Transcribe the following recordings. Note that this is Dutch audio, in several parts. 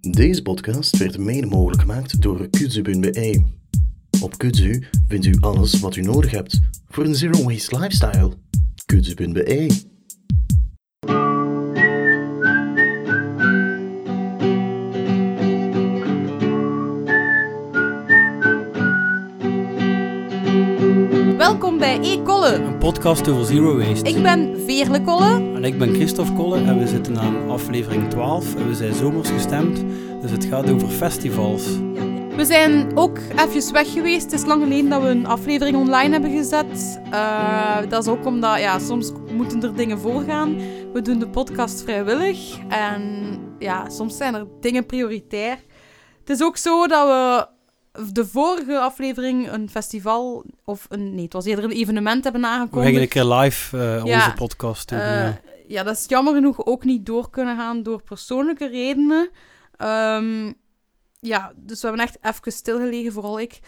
Deze podcast werd mede mogelijk gemaakt door kudzu.be. Op Kudzu vindt u alles wat u nodig hebt voor een zero waste lifestyle. Kudzu.be. podcast over zero waste. Ik ben Veerle Kolle. En ik ben Christophe Kolle en we zitten aan aflevering 12 en we zijn zomers gestemd, dus het gaat over festivals. We zijn ook even weg geweest. Het is lang geleden dat we een aflevering online hebben gezet. Uh, dat is ook omdat, ja, soms moeten er dingen voorgaan. We doen de podcast vrijwillig en ja, soms zijn er dingen prioritair. Het is ook zo dat we de vorige aflevering een festival, of een, nee, het was eerder een evenement hebben aangekondigd. We gingen een keer live uh, ja, onze podcast doen. Uh, ja. ja. dat is jammer genoeg ook niet door kunnen gaan door persoonlijke redenen. Um, ja, dus we hebben echt even stilgelegen, vooral ik.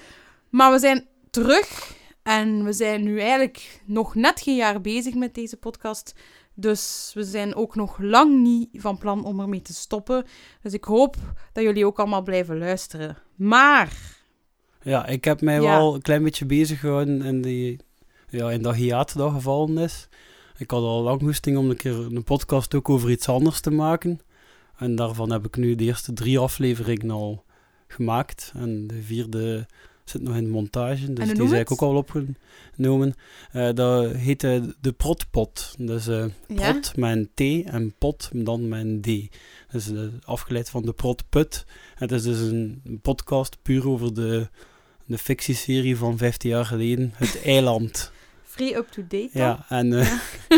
Maar we zijn terug en we zijn nu eigenlijk nog net geen jaar bezig met deze podcast. Dus we zijn ook nog lang niet van plan om ermee te stoppen. Dus ik hoop dat jullie ook allemaal blijven luisteren. Maar ja, ik heb mij wel een klein beetje bezig gehouden in, die, ja, in dat hiaat dat gevallen is. Ik had al lang hoesting om een keer een podcast ook over iets anders te maken. En daarvan heb ik nu de eerste drie afleveringen al gemaakt. En de vierde zit nog in montage, dus die is eigenlijk ook al opgenomen. Uh, dat heette de Protpot. Dus uh, prot met een T en pot dan met een D. Dus uh, afgeleid van de Protput. Het is dus een podcast puur over de de fictieserie van 15 jaar geleden, Het Eiland. Free up-to-date Ja, en uh,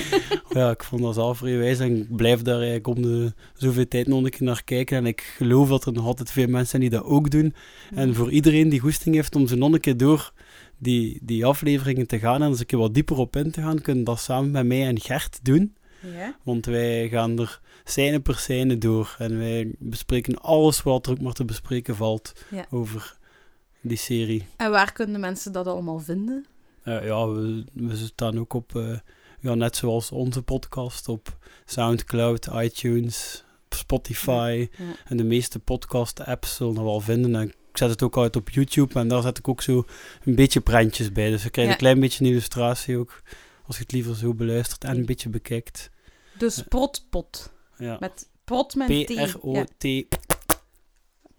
ja, ik vond dat zelf vrij wijs en ik blijf daar eigenlijk om de zoveel tijd nog een keer naar kijken. En ik geloof dat er nog altijd veel mensen zijn die dat ook doen. En voor iedereen die goesting heeft om zo nog een keer door die, die afleveringen te gaan en eens een keer wat dieper op in te gaan, kunnen dat samen met mij en Gert doen. Ja. Want wij gaan er scène per scène door en wij bespreken alles wat er ook maar te bespreken valt ja. over die serie. En waar kunnen mensen dat allemaal vinden? Uh, ja, we, we staan ook op, uh, ja, net zoals onze podcast, op Soundcloud, iTunes, Spotify. Ja, ja. En de meeste podcast-apps zullen we wel vinden. En ik zet het ook uit op YouTube en daar zet ik ook zo een beetje prentjes bij. Dus je krijgt Ja. een klein beetje een illustratie ook, als je het liever zo beluistert en een beetje bekijkt. Dus protpot. Ja. Met prot met. P-R-O-T.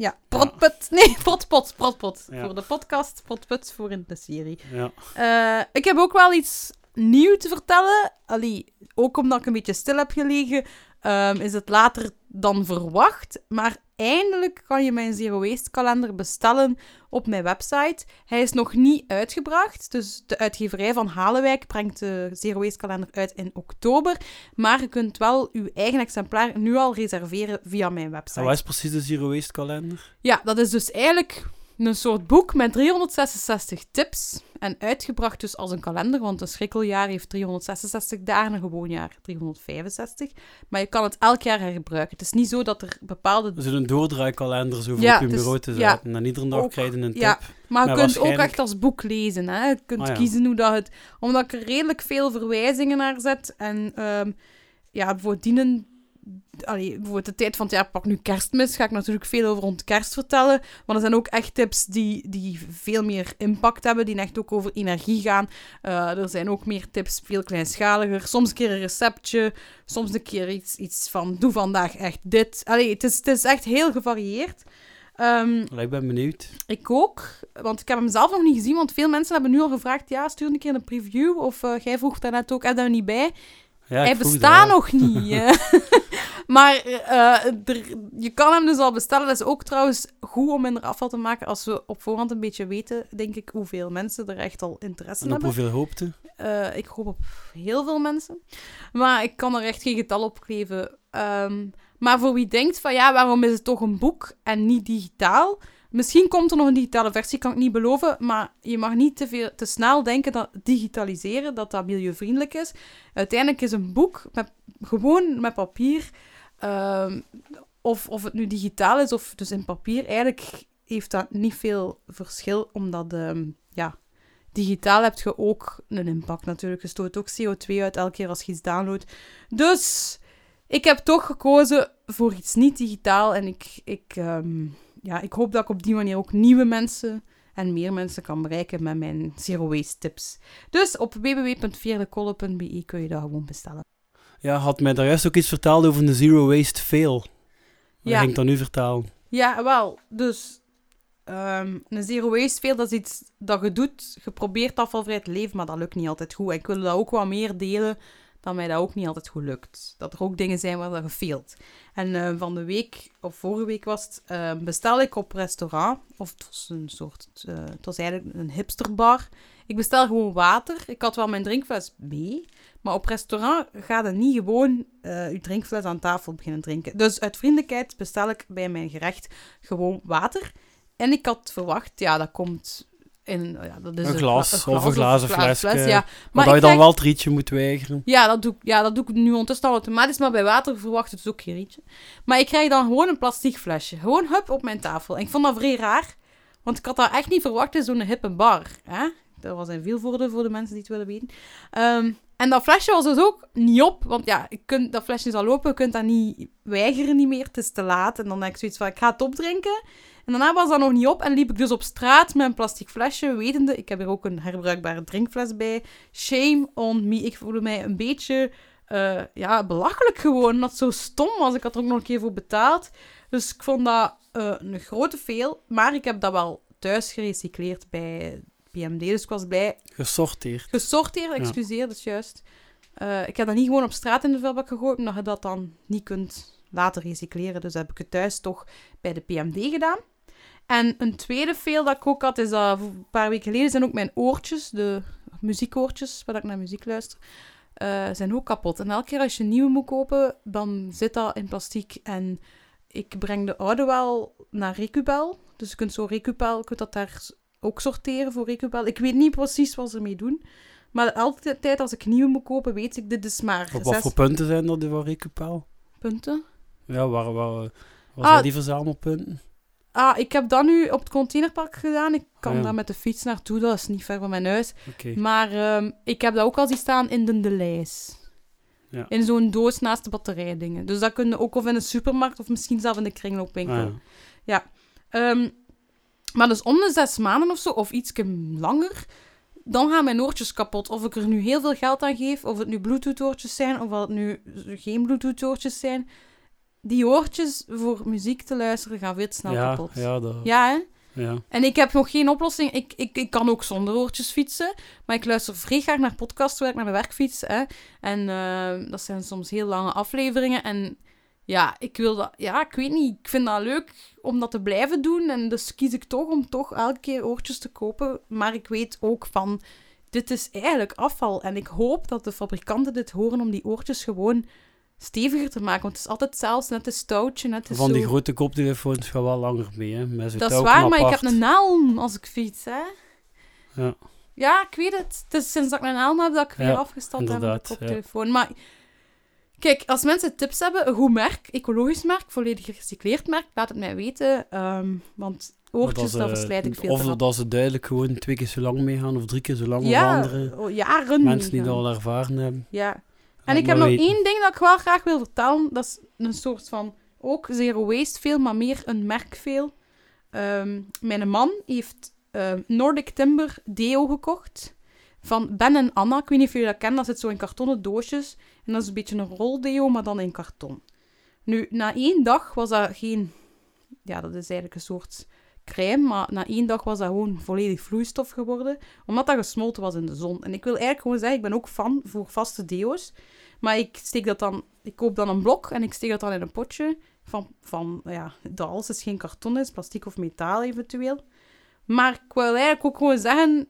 Ja, protput. Nee, protpot, protpot. Ja. Voor de podcast, protput voor in de serie. Ja. Eh, ik heb ook wel iets nieuw te vertellen. Allee, ook omdat ik een beetje stil heb gelegen, ehm, is het later dan verwacht. Maar eindelijk kan je mijn Zero Waste kalender bestellen op mijn website. Hij is nog niet uitgebracht, dus de uitgeverij van Halenwijk brengt de Zero Waste kalender uit in oktober. Maar je kunt wel uw eigen exemplaar nu al reserveren via mijn website. En wat is precies de Zero Waste kalender? Ja, dat is dus eigenlijk een soort boek met 366 tips. En uitgebracht dus als een kalender, want een schrikkeljaar heeft 366 dagen, een gewoon jaar 365. Maar je kan het elk jaar hergebruiken. Het is niet zo dat er bepaalde... Zullen een doordraaikalender zo voor Ja, op je is- bureau te ja. zetten. En iedere dag krijg je een tip. ja, Maar je kunt ook echt als boek lezen. Hè? Je kunt Ah, ja. kiezen hoe dat het... Omdat ik er redelijk veel verwijzingen naar zet. En ehm, ja, bijvoorbeeld dienen... Allee, bijvoorbeeld de tijd van het jaar, pak nu kerstmis, ga ik natuurlijk veel over rond kerst vertellen. Maar er zijn ook echt tips die, die veel meer impact hebben, die echt ook over energie gaan. Eh, er zijn ook meer tips, veel kleinschaliger. Soms een keer een receptje, soms een keer iets, iets van, doe vandaag echt dit. Allee, het is, het is echt heel gevarieerd. Allee, ik ben benieuwd. ik ook, want ik heb hem zelf nog niet gezien, want veel mensen hebben nu al gevraagd, ja, stuur een keer een preview, of eh, jij vroeg daarnet ook, heb er niet bij? Ja, Hij bestaat nog niet. maar eh, er, je kan hem dus al bestellen. Dat is ook trouwens goed om minder afval te maken als we op voorhand een beetje weten, denk ik, hoeveel mensen er echt al interesse in En op hebben. hoeveel hoopte? Eh, ik hoop op heel veel mensen. Maar ik kan er echt geen getal op geven. Ehm, maar voor wie denkt van ja, waarom is het toch een boek en niet digitaal? Misschien komt er nog een digitale versie, kan ik niet beloven. Maar je mag niet te, veel, te snel denken dat digitaliseren, dat dat milieuvriendelijk is. Uiteindelijk is een boek met, gewoon met papier, ehm, of, of het nu digitaal is of dus in papier, eigenlijk heeft dat niet veel verschil, omdat ehm, ja, digitaal heb je ook een impact natuurlijk. Je stoot ook CO2 uit elke keer als je iets downloadt. Dus ik heb toch gekozen voor iets niet digitaal. En ik, ik, ehm, ja, ik hoop dat ik op die manier ook nieuwe mensen en meer mensen kan bereiken met mijn zero waste tips. Dus op www.veerdekolle.be kun je dat gewoon bestellen. Ja, had mij daar juist ook iets verteld over de zero waste fail. Wat Ja. ging ik dan nu vertellen? Ja, wel. Dus ehm, een zero waste veel, dat is iets dat je doet. Je probeert afvalvrij te leven, maar dat lukt niet altijd goed. En ik wil dat ook wat meer delen, dat mij dat ook niet altijd goed lukt. Dat er ook dingen zijn waar dat gefeeld. En eh, van de week, of vorige week was het, eh, bestel ik op restaurant. Of het was een soort, eh, het was eigenlijk een hipsterbar. Ik bestel gewoon water. Ik had wel mijn drinkfles mee. Maar op restaurant gaat het niet gewoon eh je drinkfles aan tafel beginnen drinken. Dus uit vriendelijkheid bestel ik bij mijn gerecht gewoon water. En ik had verwacht, ja, dat komt in ja, dat is Een glas gla- of een glazen flesje. Ja, Maar, maar dat je dan denk- wel het rietje moet weigeren. ja, dat doe, ik- ja, dat doe ik nu ondertussen al automatisch, maar bij water verwacht het dus ook geen rietje. Maar ik krijg dan gewoon een plastic flesje. Gewoon hup op mijn tafel. En ik vond dat vrij raar, want ik had dat echt niet verwacht in zo'n hippe bar. Hè? Dat was in Vilvoorde voor de mensen die het willen weten. Ehm, en dat flesje was dus ook niet op, want ja, je kunt, dat flesje is al lopen, je kunt dat niet weigeren niet meer, het is te laat. En dan heb ik zoiets van, ik ga het opdrinken. En daarna was dat nog niet op en liep ik dus op straat met een plastic flesje, wetende, ik heb hier ook een herbruikbare drinkfles bij. Shame on me, ik voelde mij een beetje eh, ja, belachelijk gewoon, dat zo stom was. Ik had er ook nog een keer voor betaald. Dus ik vond dat eh, een grote veel, maar ik heb dat wel thuis gerecycleerd bij PMD, dus ik was blij Gesorteerd. Gesorteerd, excuseer, dat is juist. Eh, ik heb dat niet gewoon op straat in de vuilbak gegooid, omdat je dat dan niet kunt laten recycleren. Dus heb ik het thuis toch bij de PMD gedaan. En een tweede veel dat ik ook had, is dat een paar weken geleden zijn ook mijn oortjes, de muziekoortjes, waar ik naar muziek luister, eh, zijn ook kapot. En elke keer als je een nieuwe moet kopen, dan zit dat in plastic. En ik breng de oude wel naar Recubel. Dus je kunt zo Recubel, je kunt dat daar ook sorteren voor Recubel. Ik weet niet precies wat ze ermee doen. Maar altijd als ik nieuwe moet kopen, weet ik, dit is maar Op wat zes voor punten zijn dat die van Recupel? punten. Ja, waar, waar, waar Ah. zijn die verzamelpunten? Ah, ik heb dat nu op het containerpark gedaan. Ik kan Ah, ja. daar met de fiets naartoe, dat is niet ver van mijn huis. Maar ehm, ik heb dat ook al zien staan in de Delijs. Ja. In zo'n doos naast de batterijdingen. Dus dat kun je ook of in een supermarkt of misschien zelf in de kringloopwinkel. Ah, ja. Ehm, maar dus om de zes maanden of zo, of iets langer, dan gaan mijn oortjes kapot. Of ik er nu heel veel geld aan geef, of het nu Bluetooth-oortjes zijn, of het nu geen Bluetooth-oortjes zijn. Die oortjes voor muziek te luisteren gaan veel te snel ja, kapot. ja, dat, Ja, hè? ja. En ik heb nog geen oplossing. Ik, ik, ik kan ook zonder oortjes fietsen. Maar ik luister vrij graag naar podcasts terwijl ik naar mijn werk fiets. Hè. En eh, dat zijn soms heel lange afleveringen. En ja, ik wil dat... Ja, ik weet niet. Ik vind dat leuk om dat te blijven doen. En dus kies ik toch om toch elke keer oortjes te kopen. Maar ik weet ook van... Dit is eigenlijk afval. En ik hoop dat de fabrikanten dit horen om die oortjes gewoon steviger te maken. Want het is altijd zelfs net een stoutje, net Van die zo- grote koptelefoons gaat wel langer mee, hè. Met dat is waar, maar ik heb een naam als ik fiets, hè. Ja. Ja, ik weet het. Het is sinds dat ik een naam heb dat ik weer Ja, afgestapt heb op inderdaad, de ja. koptelefoon. Maar kijk, als mensen tips hebben, een goed merk, ecologisch merk, volledig gerecycleerd merk, laat het mij weten. ehm, want oortjes, ze- dat verslijt ik veel Of rap. dat ze duidelijk gewoon twee keer zo lang meegaan, of drie keer zo lang als Ja, andere oh, jaren mensen die dat al ervaren hebben. Ja. En ik heb nog weten. één ding dat ik wel graag wil vertellen. Dat is een soort van, ook zero waste veel, maar meer een merk veel. Ehm, mijn man heeft ehm, Nordic Timber deo gekocht. Van Ben en Anna. Ik weet niet of jullie dat kennen. Dat zit zo in kartonnen doosjes. En dat is een beetje een roldeo, maar dan in karton. Nu, na één dag was dat geen... Ja, dat is eigenlijk een soort crème. Maar na één dag was dat gewoon volledig vloeistof geworden. Omdat dat gesmolten was in de zon. En ik wil eigenlijk gewoon zeggen, ik ben ook fan voor vaste deo's. Maar ik steek dat dan... Ik koop dan een blok en ik steek dat dan in een potje. Van, van ja, dat alles is geen karton is, plastic of metaal eventueel. Maar ik wil eigenlijk ook gewoon zeggen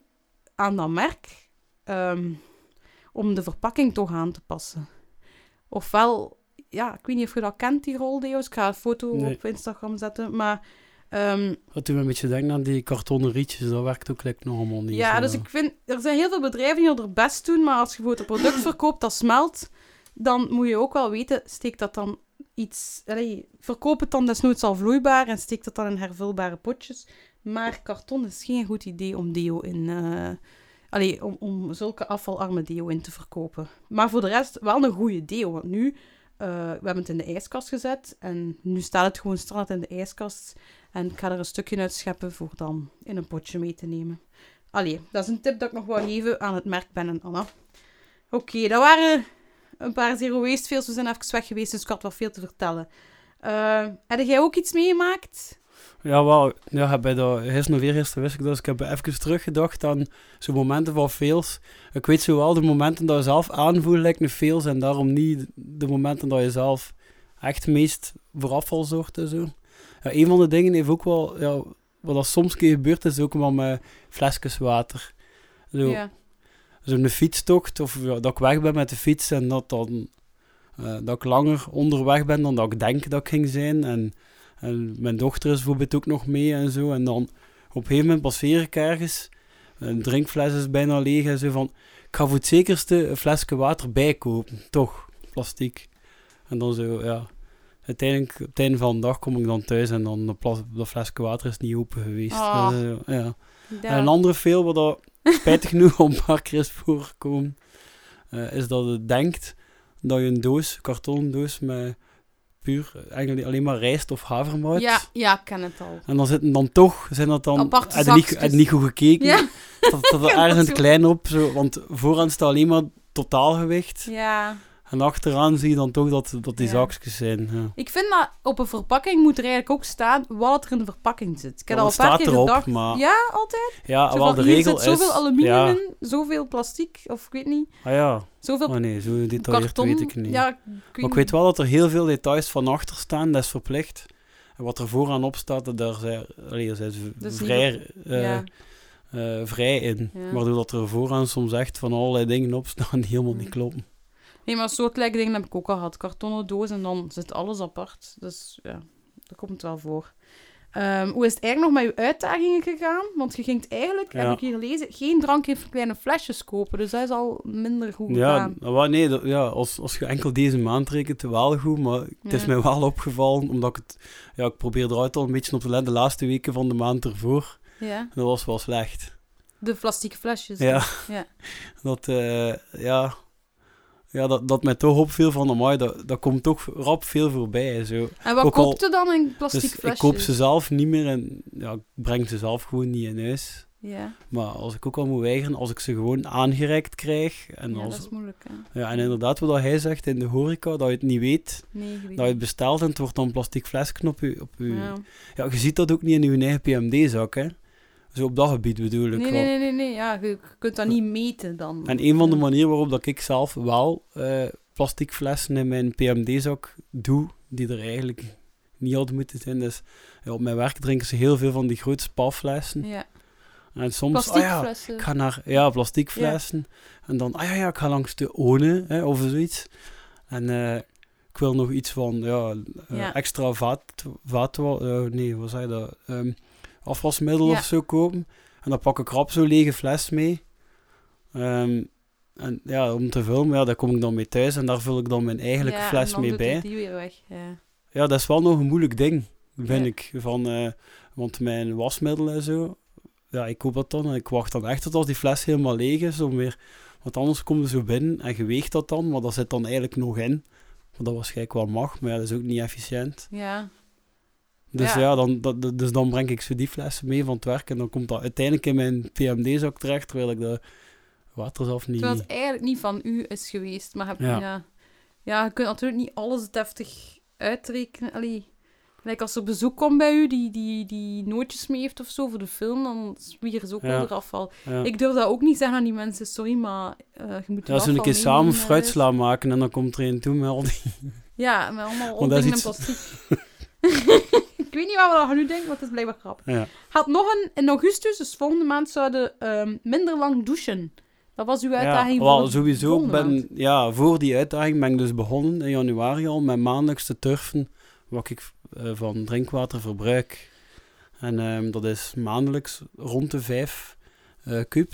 aan dat merk... ehm, om de verpakking toch aan te passen. Ofwel... Ja, ik weet niet of je dat kent, die roldeo's. Ik ga een foto Nee. op Instagram zetten. Maar... ehm, Dat doet me een beetje denken aan die kartonnen rietjes, dat werkt ook like, nog allemaal niet. Ja, zo. dus ik vind, er zijn heel veel bedrijven die er best doen, maar als je bijvoorbeeld een product verkoopt dat smelt, dan moet je ook wel weten, steek dat dan iets, allee, verkoop het dan desnoods al vloeibaar en steek dat dan in hervulbare potjes. Maar karton is geen goed idee om deo in, eh, allee, om, om zulke afvalarme deo in te verkopen. Maar voor de rest wel een goede deo, want nu, we hebben het in de ijskast gezet. En nu staat het gewoon standaard in de ijskast. En ik ga er een stukje uit scheppen voor dan in een potje mee te nemen. Allee, dat is een tip dat ik nog wil geven aan het merk Ben en Anna. Oké, dat waren een paar zero waste fails. We zijn even weg geweest, dus ik had wel veel te vertellen. Uh, heb jij ook iets meegemaakt? Ja, wel. Ja, bij de gisteren weer eerst wist ik dus ik heb even teruggedacht aan zo'n momenten van fails. Ik weet zo wel de momenten dat je zelf aanvoelt lijkt een fails en daarom niet de momenten dat je zelf echt meest voor afval zorgt en zo. Ja, een van de dingen heeft ook wel, ja, wat dat soms keer gebeurt, is ook wel met flesjes water. Zo, ja. Zo'n fietstocht, of ja, dat ik weg ben met de fiets en dat, dan, uh, dat ik langer onderweg ben dan dat ik denk dat ik ging zijn. En, en mijn dochter is bijvoorbeeld ook nog mee en zo. En dan op een gegeven moment passeer ik ergens, een drinkfles is bijna leeg en zo van, ik ga voor het zekerste een flesje water bijkopen, toch, plastiek. En dan zo, ja, uiteindelijk op het einde van de dag kom ik dan thuis en dan de, de flesje water is niet open geweest. Oh. Dus, ja. En een andere veel wat dat spijtig genoeg al een paar keer is voorgekomen, uh, is dat het denkt dat je een doos, kartonnen doos met puur eigenlijk alleen maar rijst of havermout. Ja, ja, ik ken het al. En dan zitten dan toch, zijn dat dan, heb niet, niet goed gekeken, ja. dat, dat er ergens een klein op, zo, want vooraan staat alleen maar totaalgewicht. Ja. En achteraan zie je dan toch dat, dat die ja. zakjes zijn. Ja. Ik vind dat op een verpakking moet er eigenlijk ook staan wat er in de verpakking zit. Ik heb al een paar keer erop, gedacht. Maar... Ja, altijd? Ja, zo wel de regel zit zoveel aluminium in, zoveel plastic, of ik weet niet. Ah ja. Zoveel oh nee, zo detailleerd weet ik niet. Ja, ik maar ik weet wel dat er heel veel details van achter staan, dat is verplicht. En wat er vooraan op staat, daar zijn, allee, zijn ze vrij, uh, uh, vrij in. Waardoor dat er vooraan soms echt van allerlei dingen op staan die helemaal niet kloppen. Nee, maar soortgelijke dingen heb ik ook al gehad. Kartonnen doos en dan zit alles apart. Dus ja, dat komt wel voor. Um, hoe is het eigenlijk nog met je uitdagingen gegaan? Want je ging eigenlijk, heb ik hier gelezen, geen drank in kleine flesjes kopen. Dus dat is al minder goed ja, nee, dat, ja, als, als je enkel deze maand rekent, wel goed. Maar het is mij wel opgevallen, omdat ik het... Ja, ik probeer eruit al een beetje op te letten de laatste weken van de maand ervoor. Ja. En dat was wel slecht. De plastieke flesjes. Ja. ja. Dat, uh, ja ja, dat, dat mij toch opviel van, amai, dat, dat komt toch rap veel voorbij. Zo. En wat koopte dan in plastic dus flesjes? Ik koop ze zelf niet meer en ja, ik breng ze zelf gewoon niet in huis. Ja. Maar als ik ook al moet weigeren, als ik ze gewoon aangereikt krijg. En ja, als, dat is moeilijk. Hè? Ja, en inderdaad, wat hij zegt in de horeca, dat je het niet weet. Nee, weet dat je het bestelt en het wordt dan een plastic flesje op je... Op je ja. ja. je ziet dat ook niet in je eigen PMD-zak, hè. Zo op dat gebied bedoel ik. Nee, nee, nee, nee, nee. Ja, je kunt dat niet meten dan. En een van de manieren waarop dat ik zelf wel uh, plastic flessen in mijn PMD-zak doe, die er eigenlijk niet hadden moeten zijn, is ja, op mijn werk drinken ze heel veel van die grote spaflessen. Ja. En soms, ah ja, ik ga naar, ja, plasticflessen. En dan, ah ja, ja, ik ga langs de One, hè, of zoiets. En uh, ik wil nog iets van, ja, uh, ja. extra vaat, vaat uh, nee, wat zei je dat? Um, afwasmiddel of zo kopen. En dan pak ik rap zo'n lege fles mee. Um, en ja, om te vullen, ja, daar kom ik dan mee thuis en daar vul ik dan mijn eigenlijke ja, fles mee bij. Die weer weg. Ja. ja, dat is wel nog een moeilijk ding, vind ik. Van, uh, want mijn wasmiddel en zo, ja, ik koop dat dan en ik wacht dan echt tot als die fles helemaal leeg is. Om weer, want anders komt er zo binnen en je weegt dat dan, maar dat zit dan eigenlijk nog in. Wat dat waarschijnlijk wel mag, maar ja, dat is ook niet efficiënt. Ja, dus ja, dan, dat, dus dan breng ik zo die flessen mee van het werk en dan komt dat uiteindelijk in mijn PMD-zak terecht, terwijl ik de water zelf niet... Terwijl het eigenlijk niet van u is geweest, maar heb, ja. ja. Ja, je kunt natuurlijk niet alles deftig uitrekenen. Allee, like als er bezoek komt bij u, die, die, die nootjes mee heeft of zo voor de film, dan zwieren ze ook wel eraf al. Ik durf dat ook niet zeggen aan die mensen, sorry, maar uh, je moet Ja, als we een keer samen fruitsla maken en dan komt er een toe met al die... Ja, met allemaal ondingen en plastic. ik weet niet waar we nu denken, want het is blijkbaar grappig. Ja. Had nog een, in augustus, dus volgende maand, zouden um, minder lang douchen. Dat was uw uitdaging ja, wel, sowieso ben, Ja, voor die uitdaging ben ik dus begonnen in januari al met maandelijks te turfen wat ik uh, van drinkwater verbruik. En um, dat is maandelijks rond de 5 uh, kub.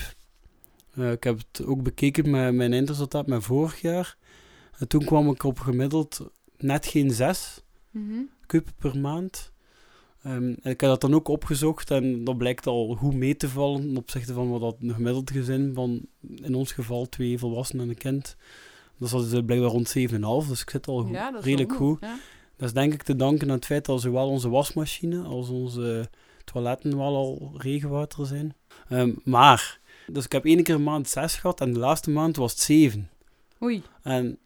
Uh, ik heb het ook bekeken met mijn eindresultaat met vorig jaar. En toen kwam ik op gemiddeld net geen 6 mm -hmm. kub per maand. Um, ik heb dat dan ook opgezocht en dat blijkt al goed mee te vallen ten opzichte van wat dat een gemiddeld gezin van, in ons geval, twee volwassenen en een kind, Dat zat dus blijkbaar rond 7,5, dus ik zit al goed, Ja, dat is redelijk goed. Ja. Dat is denk ik te danken aan het feit dat zowel onze wasmachine als onze toiletten wel al regenwater zijn. Ehm, maar, dus ik heb één keer een maand 6 gehad en de laatste maand was het 7. Oei. En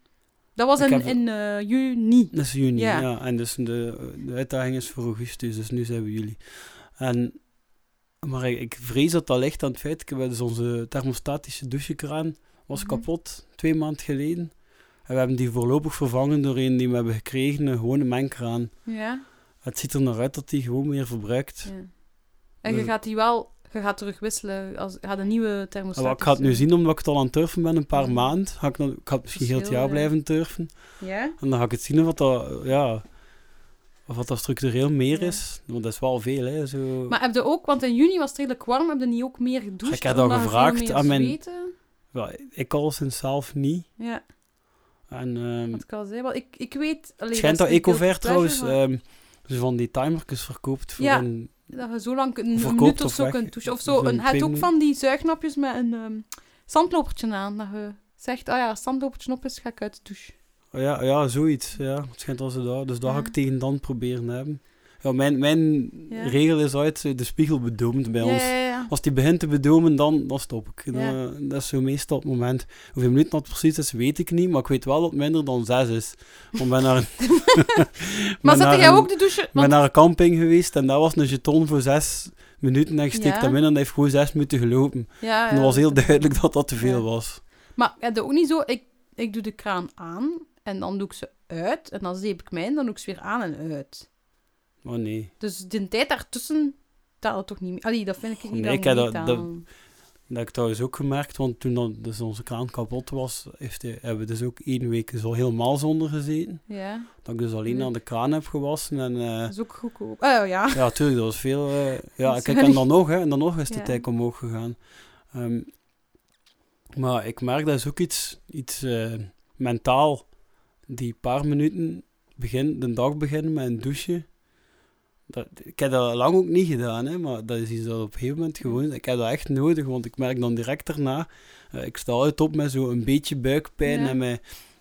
Dat was in, heb- in eh, juni. dat is juni, Ja. ja. En dus de, de uitdaging is voor augustus, dus nu zijn we juli. En, maar ik, ik vrees dat dat ligt aan het feit, dus onze thermostatische douchekraan was Mhm. kapot, twee maanden geleden. En we hebben die voorlopig vervangen door een die we hebben gekregen, een gewone mengkraan. Ja. Het ziet er naar uit dat die gewoon meer verbruikt. ja. En je Dus- gaat die wel... Je gaat terugwisselen. Als, je gaat een nieuwe thermostaat... Maar ik ga het nu zien, omdat ik het al aan het turfen ben, een paar Ja. maanden. Ga ik, dan, ik ga het misschien heel het jaar ja. blijven turfen. Ja? En dan ga ik het zien of dat, ja, of dat, dat structureel meer Ja. is. Want dat is wel veel, hè. Zo. Maar heb je ook... Want in juni was het redelijk warm. Heb je niet ook meer gedoucht? Ik heb dat veel gevraagd aan mijn-? Ja, ik al sinds zelf niet. Ja, En ehm, wat ik al zei. Want ik, ik weet... allee, het schijnt dat is een guilty Ecover trouwens pleasure, maar- ehm, zo van die timertjes verkoopt voor Ja. een... Dat je zo lang een, Verkoopt minuut of zo weg- kunt douchen. Of zo. een het ook van die zuignapjes met een ehm zandlopertje aan. Dat je zegt, oh ja, zandlopertje op is, ga ik uit de douche. Ja, ja, zoiets. Ja. Het schijnt als ze daar. Dus dat ga ik tegen dan proberen hebben. Ja, mijn mijn Ja. regel is uit, de spiegel bedoomt bij ons. Als die begint te bedomen, dan, dan stop ik. Eh, dat is zo meestal het moment. Hoeveel minuten dat precies is, weet ik niet. Maar ik weet wel dat het minder dan zes is. Want ik ben naar een, Maar naar jij ook de douche? ik ben naar een camping geweest en dat was een jeton voor zes minuten. En je steekt Ja. hem in en heeft gewoon zes minuten gelopen. En dat was heel duidelijk dat dat te veel was. Maar ook niet zo... Ik, ik doe de kraan aan en dan doe ik ze uit. En dan zeep ik mij in, dan doe ik ze weer aan en uit. Maar nee. Dus de tijd daartussen telt toch niet meer. Allee, dat vind ik niet Nee, dat ik heb dat- dat- Dat heb ik trouwens ook gemerkt, want toen dan, dus onze kraan kapot was, heeft hij, hebben we dus ook één week zo helemaal zonder gezeten. Ja, Dat ik dus alleen aan de kraan heb gewassen. En eh, dat is ook goedkoop. Oh ja. ja, tuurlijk, dat was veel. eh, ja, kijk, en dan nog, hè, en dan nog is de Ja. tijd omhoog gegaan. Ehm, maar ik merk dat is ook iets, iets eh, mentaal. Die paar minuten begin, de dag beginnen met een douche. Dat, ik heb dat lang ook niet gedaan, hè, maar dat is iets dat op een gegeven moment gewoon... Ik heb dat echt nodig, want ik merk dan direct daarna... eh, ik sta altijd op met zo'n beetje buikpijn Ja. en, mijn,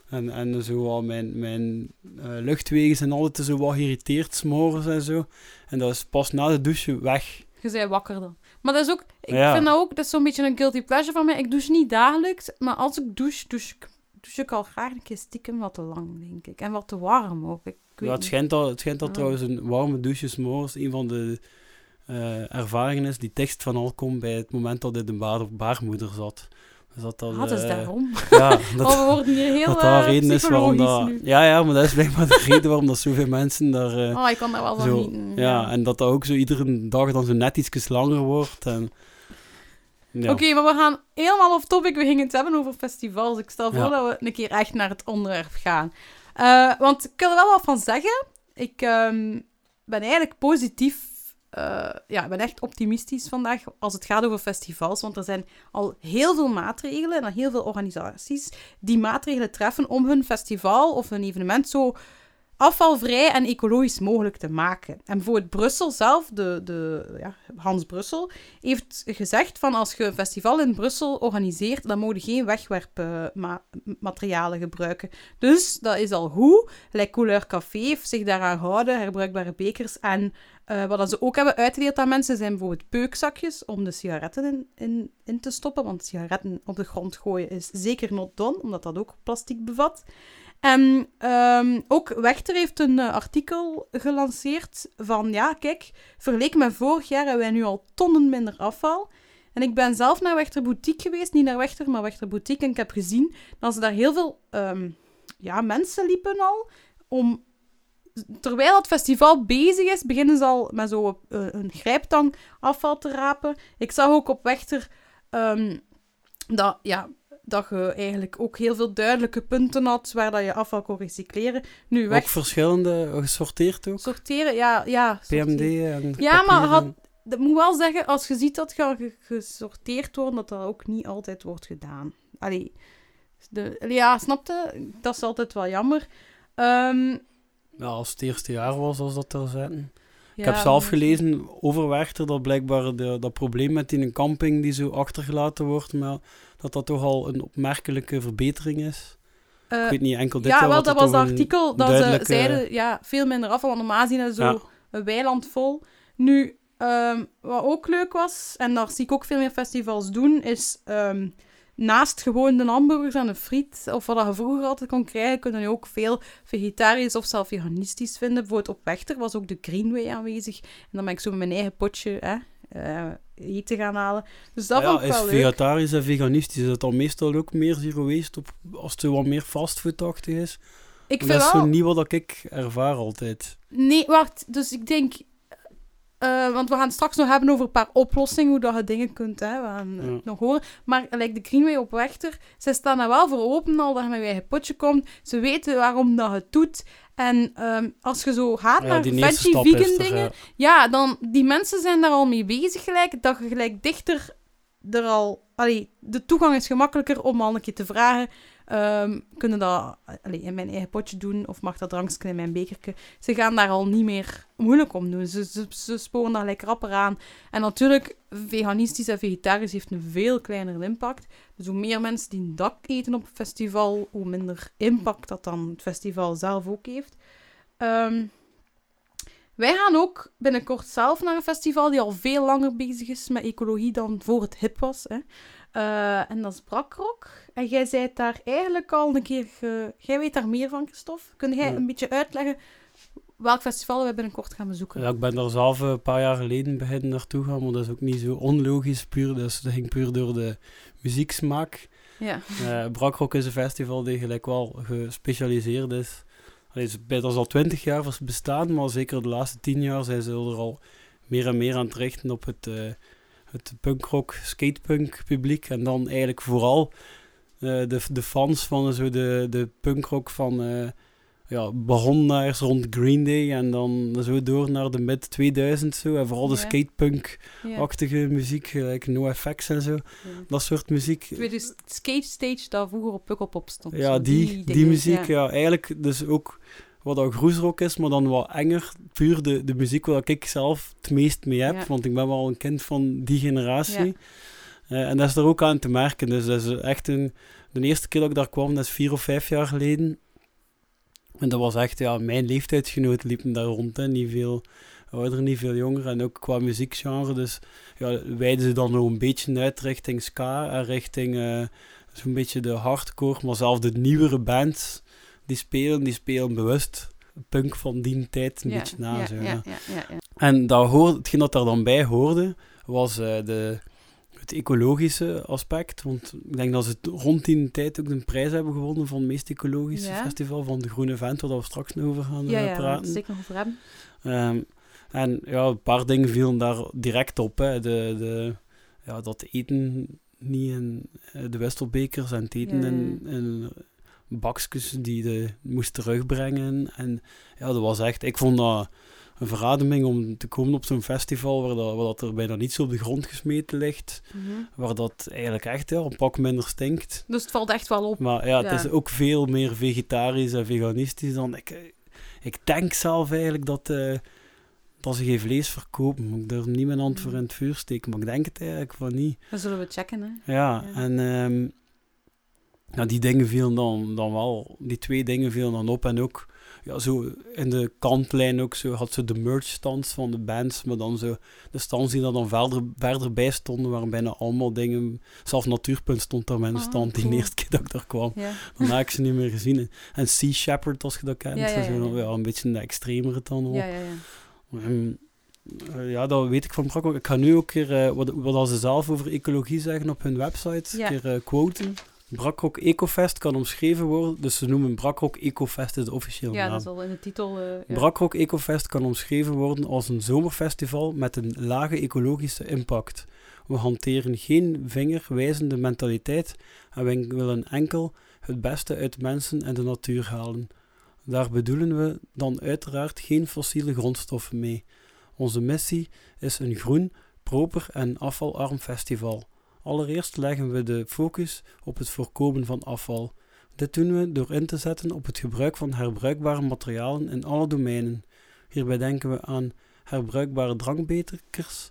en, en zo mijn, mijn eh, luchtwegen zijn altijd zo wat geïrriteerd, s'morgens en zo. En dat is pas na de douche weg. Je bent wakker dan. Maar dat is ook... Ik Ja. vind dat ook... Dat is zo'n beetje een guilty pleasure van mij. Ik douche niet dagelijks. Maar als ik douche, douche ik, douche ik al graag een keer stiekem wat te lang, denk ik. En wat te warm ook. Ik, Ja, het schijnt dat, het schijnt Ah. trouwens een warme douche 's morgens een van de eh, ervaringen is die tekst van al komt bij het moment dat hij de baar, baarmoeder zat. Dus dat dat... Ah, dat is eh, daarom. Ja, dat, oh, we worden hier heel dat daar eh, reden is waarom psychologisch dat... nu. Ja, ja, maar dat is blijkbaar de reden waarom dat zoveel mensen daar... eh, Oh, ik kan daar wel van zo, ja, en dat dat ook zo iedere dag dan zo net iets langer wordt. En, ja. Oké, maar we gaan helemaal off topic. We gingen het hebben over festivals. Ik stel voor Ja. dat we een keer echt naar het onderwerp gaan. Eh, want ik kan er wel wat van zeggen. Ik ehm, ben eigenlijk positief. eh, ja, ik ben echt optimistisch vandaag als het gaat over festivals. Want er zijn al heel veel maatregelen en heel veel organisaties die maatregelen treffen om hun festival of hun evenement zo afvalvrij en ecologisch mogelijk te maken. En bijvoorbeeld Brussel zelf, de, de, ja, Hans Brussel, heeft gezegd van als je een festival in Brussel organiseert, dan mogen geen wegwerpmaterialen gebruiken. Dus dat is al goed. Like Couleur Café heeft zich daaraan gehouden, herbruikbare bekers. En eh, wat ze ook hebben uitgedeeld aan mensen zijn bijvoorbeeld peukzakjes om de sigaretten in, in, in te stoppen. Want sigaretten op de grond gooien is zeker not done, omdat dat ook plastic bevat. En ehm, ook Wechter heeft een eh, artikel gelanceerd van, ja, kijk, vergeleken met vorig jaar hebben wij nu al tonnen minder afval. En ik ben zelf naar Wechter Boutique geweest, niet naar Wechter, maar Wechter Boutique. En ik heb gezien dat ze daar heel veel ehm, ja, mensen liepen al om... Terwijl het festival bezig is, beginnen ze al met zo'n eh, een grijptang afval te rapen. Ik zag ook op Wechter ehm, dat, ja, dat je eigenlijk ook heel veel duidelijke punten had waar dat je afval kon recycleren. Nu, Ook verschillende, gesorteerd ook. sorteren, ja, ja. PMD en Ja, maar had- Dat moet wel zeggen, als je ziet dat gaat ge- gesorteerd worden, dat dat ook niet altijd wordt gedaan. Allee, de, ja, snapte? Dat is altijd wel jammer. Ehm, Ja, als het eerste jaar was, als dat er zetten. Ik heb zelf maar- gelezen over Werchter dat blijkbaar de, dat probleem met die camping die zo achtergelaten wordt, maar dat dat toch al een opmerkelijke verbetering is. ik weet niet enkel dit ja, wel, dat was het artikel dat ze zeiden, ja, veel minder afval, want normaal zien we zo Ja. een weiland vol. Nu, ehm, wat ook leuk was, en daar zie ik ook veel meer festivals doen, is ehm, naast gewoon de hamburgers en de friet, of wat je vroeger altijd kon krijgen, kunnen je ook veel vegetarisch of zelf veganistisch vinden. Bijvoorbeeld op Wechter was ook de Greenway aanwezig. En dan ben ik zo met mijn eigen potje hè, eh, eten gaan halen. Dus dat vond ja, ik is leuk. vegetarisch en veganistisch, is het dan meestal ook meer zero waste op, als het wat meer fastfoodachtig is? Ik dat vind is wel... zo niet wat ik ervaar altijd. Nee, wacht. Dus ik denk... eh, want we gaan het straks nog hebben over een paar oplossingen, hoe dat je dingen kunt hè, we gaan het Ja. nog horen. Maar like de Greenway op Wechter, ze staan daar wel voor open al dat je met je eigen potje komt. Ze weten waarom dat je het doet. En ehm, als je zo gaat Ja, naar veggie, stap vegan er, dingen, ja. ja, dan die mensen zijn daar al mee bezig gelijk, dat je gelijk dichter er al... Allee, de toegang is gemakkelijker om al een keer te vragen. Ehm, kunnen dat in mijn eigen potje doen of mag dat drankje in mijn bekertje? Ze gaan daar al niet meer moeilijk om doen. Ze, ze, sporen daar lekker rapper aan. En natuurlijk, veganistisch en vegetarisch heeft een veel kleinere impact. Dus hoe meer mensen die een dak eten op een festival, hoe minder impact dat dan het festival zelf ook heeft. Ehm, wij gaan ook binnenkort zelf naar een festival die al veel langer bezig is met ecologie dan voor het hip was. Hè. Eh, en dat is Brakrok. En jij zei daar eigenlijk al een keer... ge- Jij weet daar meer van, Christophe. Kun jij Ja. een beetje uitleggen welk festival we binnenkort gaan bezoeken? Ja, ik ben daar zelf een paar jaar geleden beginnen naartoe gaan, maar dat is ook niet zo onlogisch puur. Dus dat ging puur door de muzieksmaak. Ja. Eh Brakrock is een festival die gelijk wel gespecialiseerd is. Allee, ze- bij- dat is al twintig jaar bestaan, maar zeker de laatste tien jaar zijn ze er al meer en meer aan het richten op het, eh het punkrock, skatepunk publiek. En dan eigenlijk vooral eh, de, de fans van zo de, de punkrock van... eh ja, begon daar eens rond Green Day en dan zo door naar de mid 2000 zo. En vooral de skatepunk-achtige muziek, gelijk NoFX en zo. Dat soort muziek. Weet dus skate stage dat vroeger op Pukkelpop stond. Ja, die, die, dingen, muziek, ja. ja. Eigenlijk dus ook wat dat groesrock is, maar dan wat enger. Puur de, de muziek waar ik zelf het meest mee heb, Ja. want ik ben wel een kind van die generatie. Eh, en dat is er ook aan te merken. Dus dat is echt een... De eerste keer dat ik daar kwam, dat is vier of vijf jaar geleden. En dat was echt, ja, mijn leeftijdsgenoten liepen daar rond. Hè. Niet veel ouder, niet veel jonger. En ook qua muziekgenre. Dus ja, wijden ze dan nog een beetje uit richting ska en richting eh, zo'n beetje de hardcore. Maar zelfs de nieuwere bands die spelen, die spelen bewust punk van die tijd een Ja, beetje na. ja, zo, ja, ja. ja, ja, ja. En dat hoorde, hetgeen dat daar dan bij hoorde, was eh, de, het ecologische aspect. Want ik denk dat ze rond die tijd ook een prijs hebben gewonnen van het meest ecologische Ja. festival van de Groene Vent, waar we straks nog over gaan Ja, eh, ja, praten. het zeker over hebben. Ehm, en ja, een paar dingen vielen daar direct op. Hè. De, de, ja, dat eten niet in eh, de Westelbekers en het eten Ja. in, in bakjes die de moest terugbrengen. En ja, dat was echt... Ik vond dat een verademing om te komen op zo'n festival waar, dat, waar dat er bijna niets op de grond gesmeten ligt. Mhm. Waar dat eigenlijk echt ja, een pak minder stinkt. Dus het valt echt wel op. Maar ja, het Ja. is ook veel meer vegetarisch en veganistisch dan... Ik, eh, ik denk zelf eigenlijk dat, eh, dat ze geen vlees verkopen. Maar Ik durf niet mijn hand voor in het vuur steken, maar ik denk het eigenlijk van niet. Dat zullen we checken, hè. Ja, Ja. en ehm, ja, die dingen vielen dan, dan wel... Die twee dingen vielen dan op en ook... Ja, zo in de kantlijn ook zo had ze de merch stands van de bands, maar dan zo de stands die er dan verder, verder bij stonden, waren bijna allemaal dingen... Zelfs Natuurpunt stond daar met een Ah, stand die cool. eerste keer dat ik daar kwam. Ja. Daarna heb ik ze niet meer gezien. En Sea Shepherd, als je dat kent, Ja, ja, is zo ja, ja. ja, een beetje de extremere dan al. Ja, ja, ja. Eh, ja, dat weet ik van Brak ook. Ik ga nu ook een keer, eh, wat, wat ze zelf over ecologie zeggen op hun website, Ja. een keer eh, quoten. Brakrok Ecofest kan omschreven worden, dus ze noemen Brakrok Ecofest is de officiële Ja, naam. dat is al in de titel. ja. Brakrok Ecofest kan omschreven worden als een zomerfestival met een lage ecologische impact. We hanteren geen vingerwijzende mentaliteit en we willen enkel het beste uit mensen en de natuur halen. Daar bedoelen we dan uiteraard geen fossiele grondstoffen mee. Onze missie is een groen, proper en afvalarm festival. Allereerst leggen we de focus op het voorkomen van afval. Dit doen we door in te zetten op het gebruik van herbruikbare materialen in alle domeinen. Hierbij denken we aan herbruikbare drankbekertjes,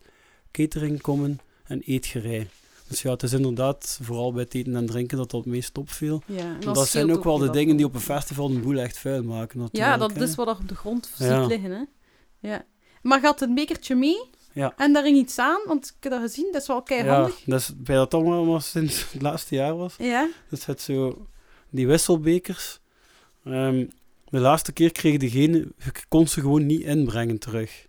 cateringkommen en eetgerei. Dus ja, het is inderdaad vooral bij het eten en drinken dat dat het meest opviel. Ja, dat, zijn ook wel de dingen die op een festival een boel echt vuil maken. Ja, dat is wat er op de grond ziet liggen. Hè? Ja. Maar gaat het bekertje mee? Ja. En daar ging iets aan, want ik heb dat gezien, dat is wel keihandig. Ja, dat is bij dat allemaal sinds het laatste jaar was. Ja. Dus het zo, die wisselbekers. Um, de laatste keer kreeg degene, je kon ze gewoon niet inbrengen terug.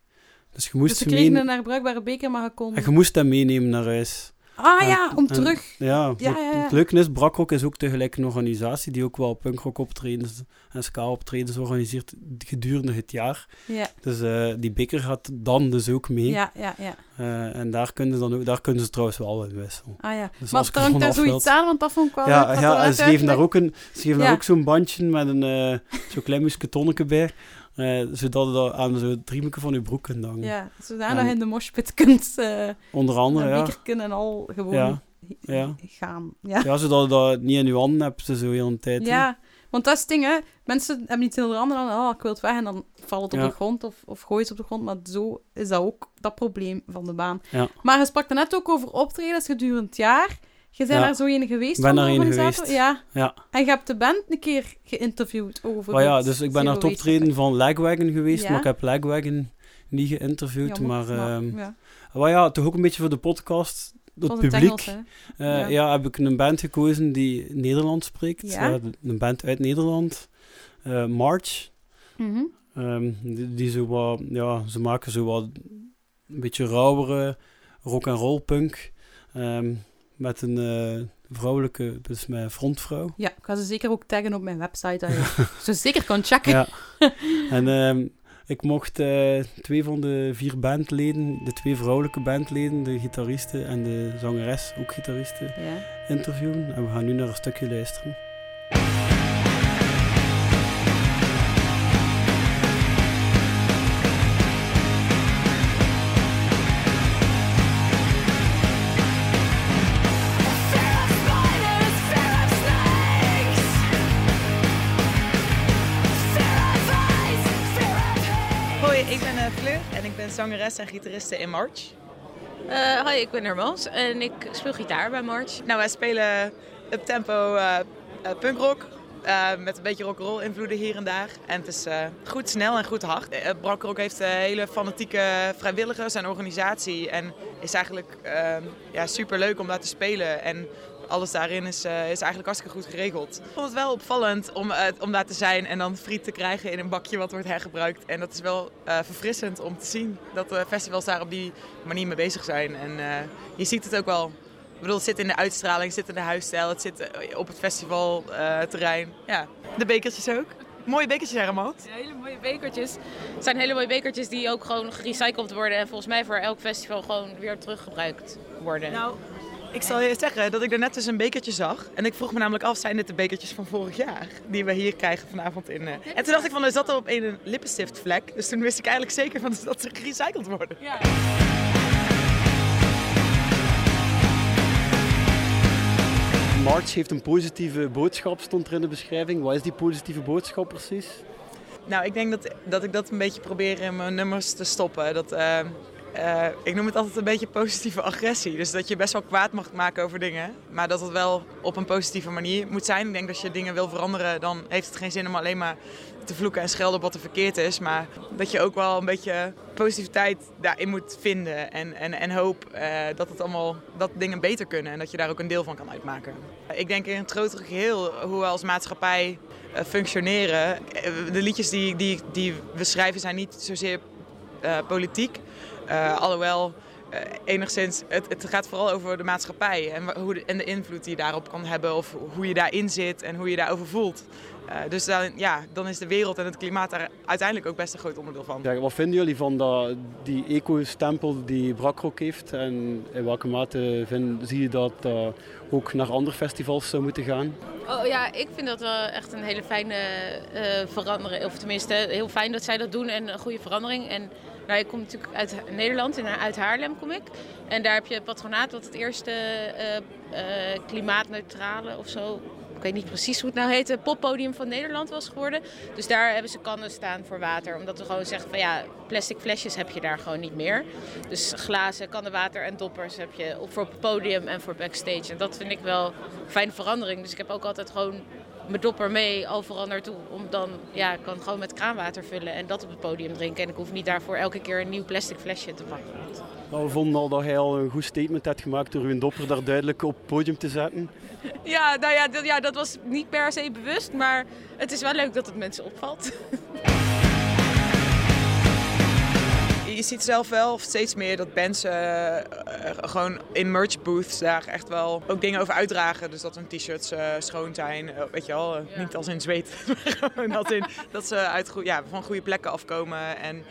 Dus je moest dus ze kregen een herbruikbare beker, maar je kon... En je moest dat meenemen naar huis. Ah ja, om terug. Ja, ja, ja, het leuke is, Brakrock is ook tegelijk een organisatie die ook wel punkrock optredens en ska optredens organiseert gedurende het jaar. Ja. Dus uh, die beker gaat dan dus ook mee. Ja, ja, ja. Uh, en daar kunnen, ze dan ook, daar kunnen ze trouwens wel in wisselen. Ah ja, dus maar hangt daar zoiets aan, want dat vond ik wel... Ja, ja en ze geven daar ook, een, ze geven daar ook zo'n bandje met een uh, zo'n klein musketonnetje bij. Uh, zodat je dat aan zo'n driemeke van je broek kunt hangen. Ja, zodat je in de moshpit kunt... Uh, onder andere, ja. en al gewoon ja. Ja. gaan. Ja. ja, zodat je dat niet in je handen hebt zo heel een tijd. Ja, want dat is het ding, hè. Mensen hebben niet de handen dan, oh, ik wil het weg, en dan valt het op de grond of, of gooien het op de grond. Maar zo is dat ook dat probleem van de baan. Ja. Maar je sprak er net ook over optredens gedurende het jaar. Je bent daar zo in geweest ben van de organisator? Ja. ja. En je hebt de band een keer geïnterviewd over oh, ja, dus ik ben naar het optreden van Lagwagon geweest, maar ik heb Lagwagon niet geïnterviewd. maar, maar, um, ja. Maar ja, toch ook een beetje voor de podcast, het publiek. Engels, uh, ja. heb ik een band gekozen die Nederlands spreekt. Ja? een band uit Nederland. Uh, March. Mm -hmm. um, die, die, zo wat, ja, ze maken zo wat een beetje rauwere rock and roll punk. Um, met een uh, vrouwelijke, dus mijn frontvrouw. Ja, ik ga ze zeker ook taggen op mijn website, dat je ze zeker kan checken. Ja. En um, ik mocht uh, twee van de vier bandleden, de twee vrouwelijke bandleden, de gitariste en de zangeres, ook gitariste, ja. interviewen. En we gaan nu naar een stukje luisteren. Zangeres en gitariste in March. Uh, hoi, ik ben Hermans en ik speel gitaar bij March. Nou, wij spelen up tempo uh, uh, punkrock. met een beetje rock'n'roll invloeden hier en daar. En het is goed snel en goed hard. Uh, Brakrock heeft hele fanatieke vrijwilligers en organisatie. En is eigenlijk ja, super leuk om daar te spelen. En alles daarin is, uh, is eigenlijk hartstikke goed geregeld. Ik vond het wel opvallend om, uh, om daar te zijn en dan friet te krijgen in een bakje wat wordt hergebruikt. En dat is wel uh, verfrissend om te zien dat de festivals daar op die manier mee bezig zijn. En je ziet het ook wel. Ik bedoel, het zit in de uitstraling, het zit in de huisstijl, het zit op het festivalterrein. ja, de bekertjes ook. Mooie bekertjes. Ja, hele mooie bekertjes. Het zijn hele mooie bekertjes die ook gewoon gerecycled worden en volgens mij voor elk festival gewoon weer teruggebruikt worden. Nou, ik zal je zeggen dat ik er net dus een bekertje zag. En ik vroeg me namelijk af, zijn dit de bekertjes van vorig jaar? Die we hier krijgen vanavond in. Uh... En toen dacht ik van, er zat er op een lippenstiftvlek. Dus toen wist ik eigenlijk zeker van dat ze gerecycled worden. Ja. March heeft een positieve boodschap, stond er in de beschrijving. Wat is die positieve boodschap precies? Nou, ik denk dat, dat ik dat een beetje probeer in mijn nummers te stoppen. Dat, uh, uh, ik noem het altijd een beetje positieve agressie. Dus dat je best wel kwaad mag maken over dingen. Maar dat het wel op een positieve manier moet zijn. Ik denk dat als je dingen wil veranderen, dan heeft het geen zin om alleen maar te vloeken en schelden op wat er verkeerd is. Maar dat je ook wel een beetje positiviteit daarin moet vinden. En, en, en hoop uh, dat, het allemaal, dat dingen beter kunnen. En dat je daar ook een deel van kan uitmaken. Ik denk in het grotere geheel hoe we als maatschappij uh, functioneren. De liedjes die, die, die we schrijven zijn niet zozeer politiek. Uh, alhoewel uh, enigszins, het, het, gaat vooral over de maatschappij en, hoe de, en de invloed die je daarop kan hebben of hoe je daarin zit en hoe je daarover voelt. Uh, dus dan, ja, dan is de wereld en het klimaat daar uiteindelijk ook best een groot onderdeel van. Ja, wat vinden jullie van dat, die eco-stempel die Brakrock heeft? En in welke mate vind, zie je dat ook naar andere festivals zou moeten gaan? Oh ja, ik vind dat wel echt een hele fijne uh, verandering. Of tenminste, heel fijn dat zij dat doen en een goede verandering. En nou, ik kom natuurlijk uit Nederland, uit Haarlem kom ik. En daar heb je het patronaat wat het eerste uh, uh, klimaatneutrale of zo weet niet precies hoe het nou heet, poppodium van Nederland was geworden. Dus daar hebben ze kannen staan voor water. Omdat we gewoon zeggen van ja, plastic flesjes heb je daar gewoon niet meer. Dus glazen, kannen water en doppers heb je voor het podium en voor backstage. En dat vind ik wel een fijne verandering. Dus ik heb ook altijd gewoon mijn dopper mee overal naartoe. Om dan, ja, ik kan gewoon met kraanwater vullen en dat op het podium drinken. En ik hoef niet daarvoor elke keer een nieuw plastic flesje te pakken. Nou, we vonden al dat hij al een goed statement had gemaakt door uw dopper daar duidelijk op het podium te zetten. Ja, nou ja dat, ja, dat was niet per se bewust, maar het is wel leuk dat het mensen opvalt. ziet zelf wel steeds meer dat bands uh, gewoon in merch booths daar echt wel ook dingen over uitdragen. Dus dat hun t-shirts uh, schoon zijn, weet je wel, ja. niet als in zweet, maar gewoon dat, in, dat ze uit ja, van goede plekken afkomen. En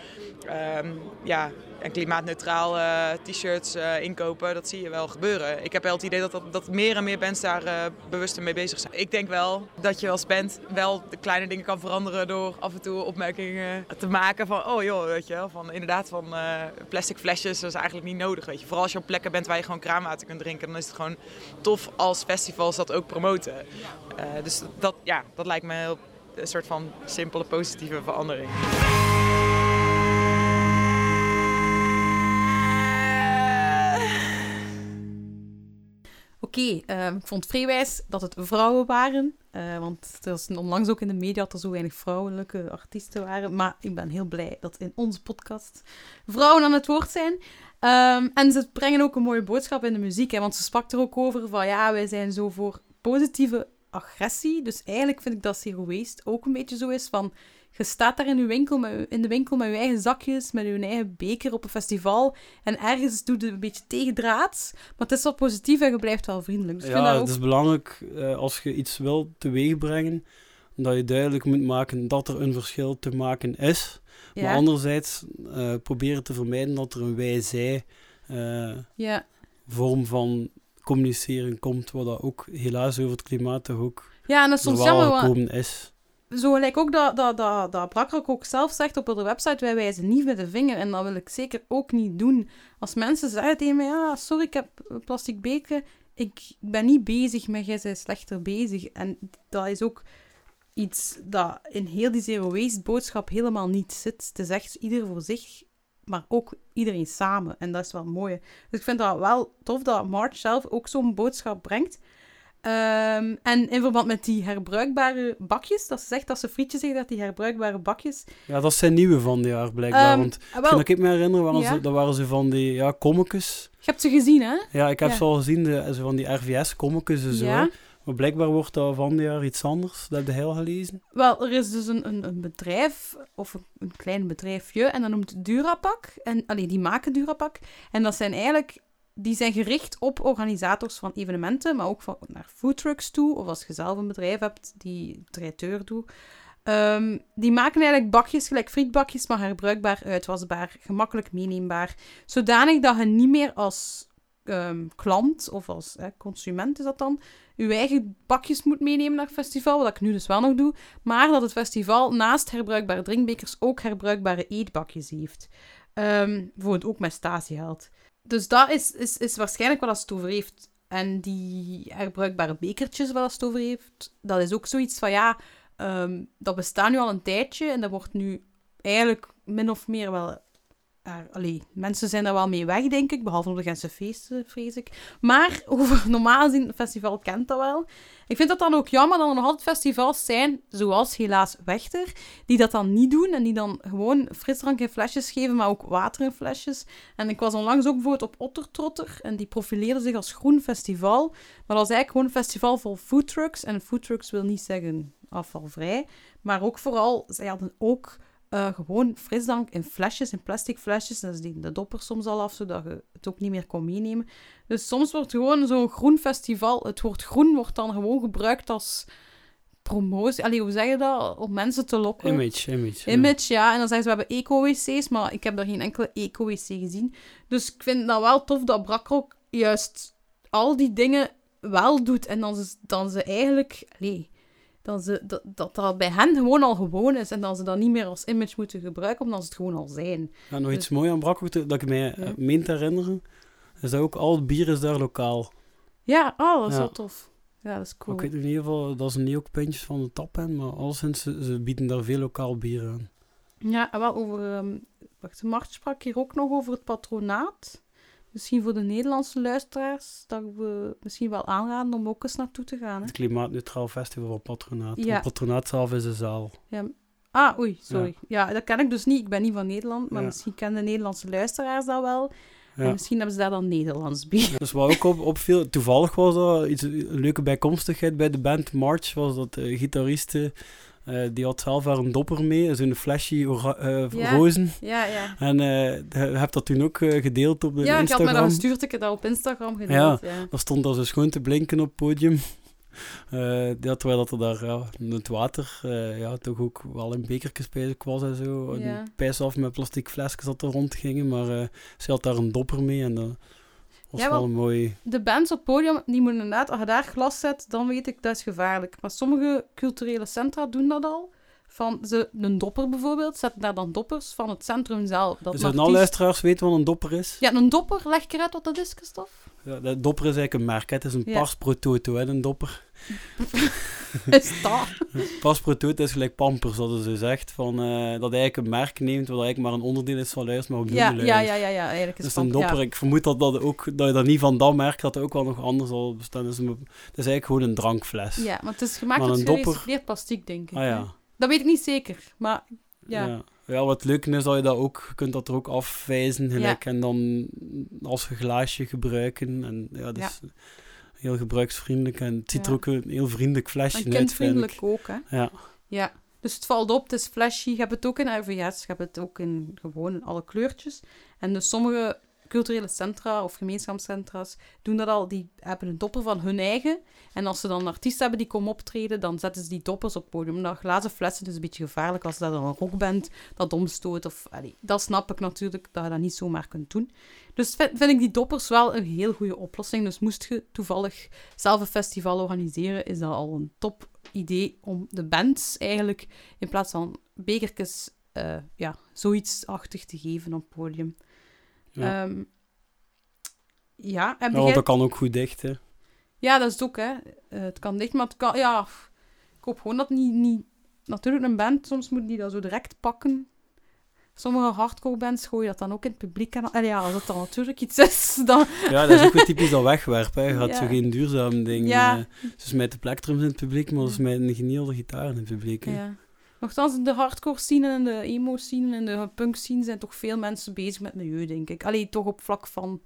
um, ja, en klimaatneutraal uh, t-shirts uh, inkopen, dat zie je wel gebeuren. Ik heb wel het idee dat, dat, dat meer en meer bands daar uh, bewuster mee bezig zijn. Ik denk wel dat je als band wel de kleine dingen kan veranderen door af en toe opmerkingen te maken van, oh joh, weet je wel, van inderdaad van plastic flesjes, dat is eigenlijk niet nodig, weet je. Vooral als je op plekken bent waar je gewoon kraanwater kunt drinken, dan is het gewoon tof als festivals dat ook promoten. dus dat, ja, dat lijkt me heel, een soort van simpele positieve verandering. Oké, uh, ik vond vrijwijs dat het vrouwen waren. Uh, want er is onlangs ook in de media dat er zo weinig vrouwelijke artiesten waren. Maar ik ben heel blij dat in onze podcast vrouwen aan het woord zijn. Um, en ze brengen ook een mooie boodschap in de muziek. Hè, want ze sprak er ook over van ja, wij zijn zo voor positieve agressie. Dus eigenlijk vind ik dat Zero Waste ook een beetje zo is van je staat daar in, uw winkel met, in de winkel met je eigen zakjes, met je eigen beker op een festival. En ergens doet het een beetje tegendraads. Maar het is wel positief en je blijft wel vriendelijk. Dus ja, het is belangrijk uh, als je iets wil teweegbrengen, dat je duidelijk moet maken dat er een verschil te maken is. Ja. Maar anderzijds uh, proberen te vermijden dat er een wij-zij uh, ja. vorm van communiceren komt, wat dat ook helaas over het klimaat toch ook ja, en dat is soms jammer, is zo gelijk ook dat, dat, dat, dat ook zelf zegt op de website, wij wijzen niet met de vinger. En dat wil ik zeker ook niet doen. Als mensen zeggen tegen mij, ja, sorry, ik heb plastic beker. Ik ben niet bezig met, jij bent slechter bezig. En dat is ook iets dat in heel die zero waste boodschap helemaal niet zit. Het is echt ieder voor zich, maar ook iedereen samen. En dat is wel mooi. Dus ik vind dat wel tof dat March zelf ook zo'n boodschap brengt. Um, en in verband met die herbruikbare bakjes, dat ze zegt dat ze frietjes zeggen dat die herbruikbare bakjes... Ja, dat zijn nieuwe van dit jaar blijkbaar. Um, want wel, ik me herinner, waren ja. ze, dat waren ze van die ja. Je hebt ze gezien, hè? Ja, ik heb ja. ze al gezien, de, zo van die RVS-kommetjes en zo. Ja. Maar blijkbaar wordt dat van dit jaar iets anders. Dat heb je heel gelezen. Wel, er is dus een, een, een bedrijf, of een, een, klein bedrijfje, en dat noemt Durapak. En, allee, die maken Durapak. En dat zijn eigenlijk die zijn gericht op organisators van evenementen, maar ook van, naar foodtrucks toe. Of als je zelf een bedrijf hebt die traiteur doet. Um, die maken eigenlijk bakjes, gelijk frietbakjes, maar herbruikbaar, uitwasbaar, gemakkelijk meeneembaar. Zodanig dat je niet meer als um, klant of als consument is dat dan, je eigen bakjes moet meenemen naar het festival, wat ik nu dus wel nog doe. Maar dat het festival naast herbruikbare drinkbekers ook herbruikbare eetbakjes heeft. Um, bijvoorbeeld ook met statiegeld dus dat is, is, is waarschijnlijk wat het over heeft. En die herbruikbare bekertjes wat het over heeft, dat is ook zoiets van ja, um, dat bestaat nu al een tijdje en dat wordt nu eigenlijk min of meer wel mensen zijn daar wel mee weg, denk ik. Behalve op de Gentse feesten, vrees ik. Maar over normaal gezien, het festival kent dat wel. Ik vind dat dan ook jammer dat er nog altijd festivals zijn, zoals helaas Wechter, die dat dan niet doen. En die dan gewoon frisdrank in flesjes geven, maar ook water in flesjes. En ik was onlangs ook bijvoorbeeld op Ottertrotter. En die profileerde zich als groen festival. Maar dat is eigenlijk gewoon een festival vol foodtrucks. En foodtrucks wil niet zeggen afvalvrij. Maar ook vooral, zij hadden ook uh, gewoon frisdrank in flesjes, in plastic flesjes. Dat is die, de dopper soms al af, zodat je het ook niet meer kon meenemen. Dus soms wordt gewoon zo'n groen festival... Het woord groen wordt dan gewoon gebruikt als promotie. Allee, hoe zeg je dat? Om mensen te lokken. Image, image. Image, ja. En dan zeggen ze, we hebben eco-wc's, maar ik heb daar geen enkele eco-wc gezien. Dus ik vind dat wel tof dat Brakrok juist al die dingen wel doet. En dan ze, dan ze eigenlijk... Allee, dat, ze, dat, dat dat bij hen gewoon al gewoon is en dat ze dat niet meer als image moeten gebruiken, omdat ze het gewoon al zijn. Ja, nog iets dus... moois aan Brakhoek dat ik mij ja. meen te herinneren, is dat ook al het bier is daar lokaal. Ja, oh, dat is ja. wel tof. Ja, dat is cool. Ik weet in ieder geval, dat is niet ook pintjes van de tap in, maar alleszins, ze, ze bieden daar veel lokaal bier aan. Ja, en wel over... Um, wacht, Mart sprak hier ook nog over het patronaat. Misschien voor de Nederlandse luisteraars, dat we misschien wel aanraden om ook eens naartoe te gaan. Hè? Het Klimaatneutraal Festival van Patronaat. Ja. Patronaat zelf is een zaal. Ja. Ah, oei, sorry. Ja. ja. dat ken ik dus niet. Ik ben niet van Nederland, maar misschien kennen de Nederlandse luisteraars dat wel. En misschien hebben ze daar dan Nederlands bij. Dus wat ook op, opviel, toevallig was dat iets, een leuke bijkomstigheid bij de band March, was dat de gitariste uh, die had zelf wel een dopper mee, zo'n flesje uh, ja. rozen. Ja, ja. En uh, je hebt dat toen ook gedeeld op de ja, Instagram. Ja, ik had me dat gestuurd, ik heb dat op Instagram gedeeld. Ja, ja. dat stond al zo schoon te blinken op het podium. ja, terwijl dat er daar ja, het water ja, toch ook wel in bekertjes bezig was en zo. Ja. Pijs af met plastic flesjes dat er rondgingen, maar ze had daar een dopper mee en ja, wel mooi. De bands op het podium, die moeten inderdaad, als je daar glas zet, dan weet ik, dat is gevaarlijk. Maar sommige culturele centra doen dat al. Van ze, een dopper bijvoorbeeld, zetten daar dan doppers van het centrum zelf. Dat dus alle luisteraars weten wat een dopper is? Ja, een dopper, leg ik eruit wat dat is, Christophe. Ja, de dopper is eigenlijk een merk, het is een ja. Pars Pro Toto, hè, een dopper. is dat? Pars Pro Toto is gelijk Pampers, dat ze zegt, van, uh, dat eigenlijk een merk neemt, wat eigenlijk maar een onderdeel is van luister, maar op ja, ja, ja, ja, ja, eigenlijk is Dus een dopper, ik vermoed dat, dat, ook, dat je dat niet van dat merk, dat er ook wel nog anders zal bestaan. Dus het is eigenlijk gewoon een drankfles. Ja, maar het is gemaakt uit gerecycleerd plastic, denk ik. Ah, ja. Dat weet ik niet zeker, maar ja. ja. Ja, wat leuk is dat je dat ook, je kunt dat er ook afwijzen gelijk, en dan als glaasje gebruiken. En ja, dus heel gebruiksvriendelijk en het ziet er ook een heel vriendelijk flesje uit. kindvriendelijk ook, hè? Ja. Ja, dus het valt op, het is flashy. Je hebt het ook in RVS, je hebt het ook in gewoon in alle kleurtjes. En dus sommige culturele centra of gemeenschapscentra's doen dat al. Die hebben een dopper van hun eigen. En als ze dan een artiest hebben die komen optreden, dan zetten ze die doppers op het podium. Nou, glazen flessen is een beetje gevaarlijk als dat een rockband dat omstoot. Of, dat snap ik natuurlijk, dat je dat niet zomaar kunt doen. Dus vind, vind ik die doppers wel een heel goede oplossing. Dus moest je toevallig zelf een festival organiseren, is dat al een top idee om de bands eigenlijk in plaats van bekertjes uh, ja, zoiets achtig te geven op het podium. Ja, um, ja ja, dat kan ook goed dicht, hè? Ja, dat is het ook, hè. Uh, het kan dicht, maar het kan... Ja, ik hoop gewoon dat niet... niet natuurlijk, een band, soms moet die dat zo direct pakken. Sommige hardcore bands gooien dat dan ook in het publiek. En, ja, als dat dan natuurlijk iets is, dan... Ja, dat is ook weer typisch al wegwerpen. Je gaat zo geen duurzaam ding... Ja. Uh, ze smijten plektrums in het publiek, maar ze smijten een geniale gitaar in het publiek. Hè. Ja. Nochtans, de hardcore scene en de emo scene en de punk scene zijn toch veel mensen bezig met milieu, denk ik. Alleen toch op vlak van...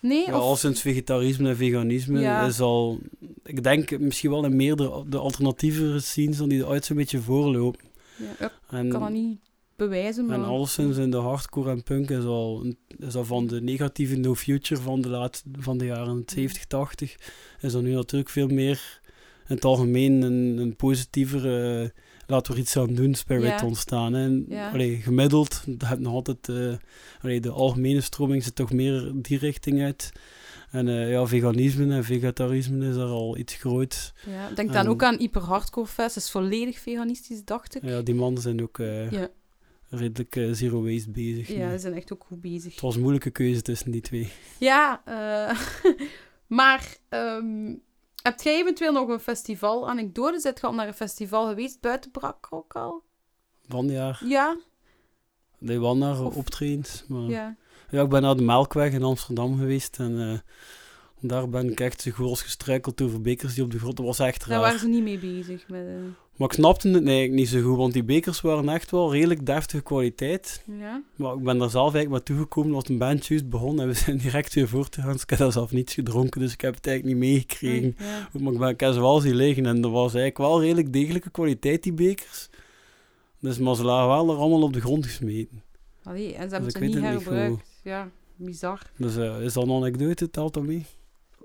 Nee, ja, of... al sinds vegetarisme en veganisme is al... Ik denk misschien wel in meer de, alternatieve scenes dan die eruit zo'n beetje voorlopen. Ja, ik en, kan dat niet bewijzen, maar... En al sinds in de hardcore en punk is al, is al van de negatieve no future van de, laat, van de jaren 70, 80, is er nu natuurlijk veel meer in het algemeen een, een positievere laten we er iets aan doen, spirit ontstaan. En ja. gemiddeld, dat heb nog altijd, uh, de algemene stroming zit toch meer die richting uit. En uh, ja, veganisme en vegetarisme is er al iets groot. Ja, denk dan ook aan Hyper Hardcore Fest, is volledig veganistisch, dacht ik. Ja, die mannen zijn ook uh, ja. redelijk uh, zero waste bezig. Ja, ze zijn echt ook goed bezig. Het was een moeilijke keuze tussen die twee. Ja, maar um, heb jij eventueel nog een festival anekdote? Zet je al naar een festival geweest buiten Brak ook al? Wanneer? Ja. Nee, wanneer optredens. Maar... Ja. ja, ik ben naar de Melkweg in Amsterdam geweest en uh, daar ben ik echt zo goed als gestruikeld over bekers die op de grond. Dat was echt raar. Daar waren ze niet mee bezig. Met, uh... Maar ik snapte het nee, niet zo goed, want die bekers waren echt wel redelijk deftige kwaliteit. Ja. Maar ik ben daar zelf eigenlijk maar toegekomen als een band juist begon en we zijn direct weer voor te gaan. Dus ik heb daar zelf niets gedronken, dus ik heb het eigenlijk niet meegekregen. Ja. Maar ik, ben, ik heb ze wel zien liggen en er was eigenlijk wel redelijk degelijke kwaliteit, die bekers. Dus, maar ze lagen wel er allemaal op de grond gesmeten. Allee, en ze hebben dus ze niet hergebruikt. Ja, bizar. Dus uh, is dat een anekdote, telt dat mee?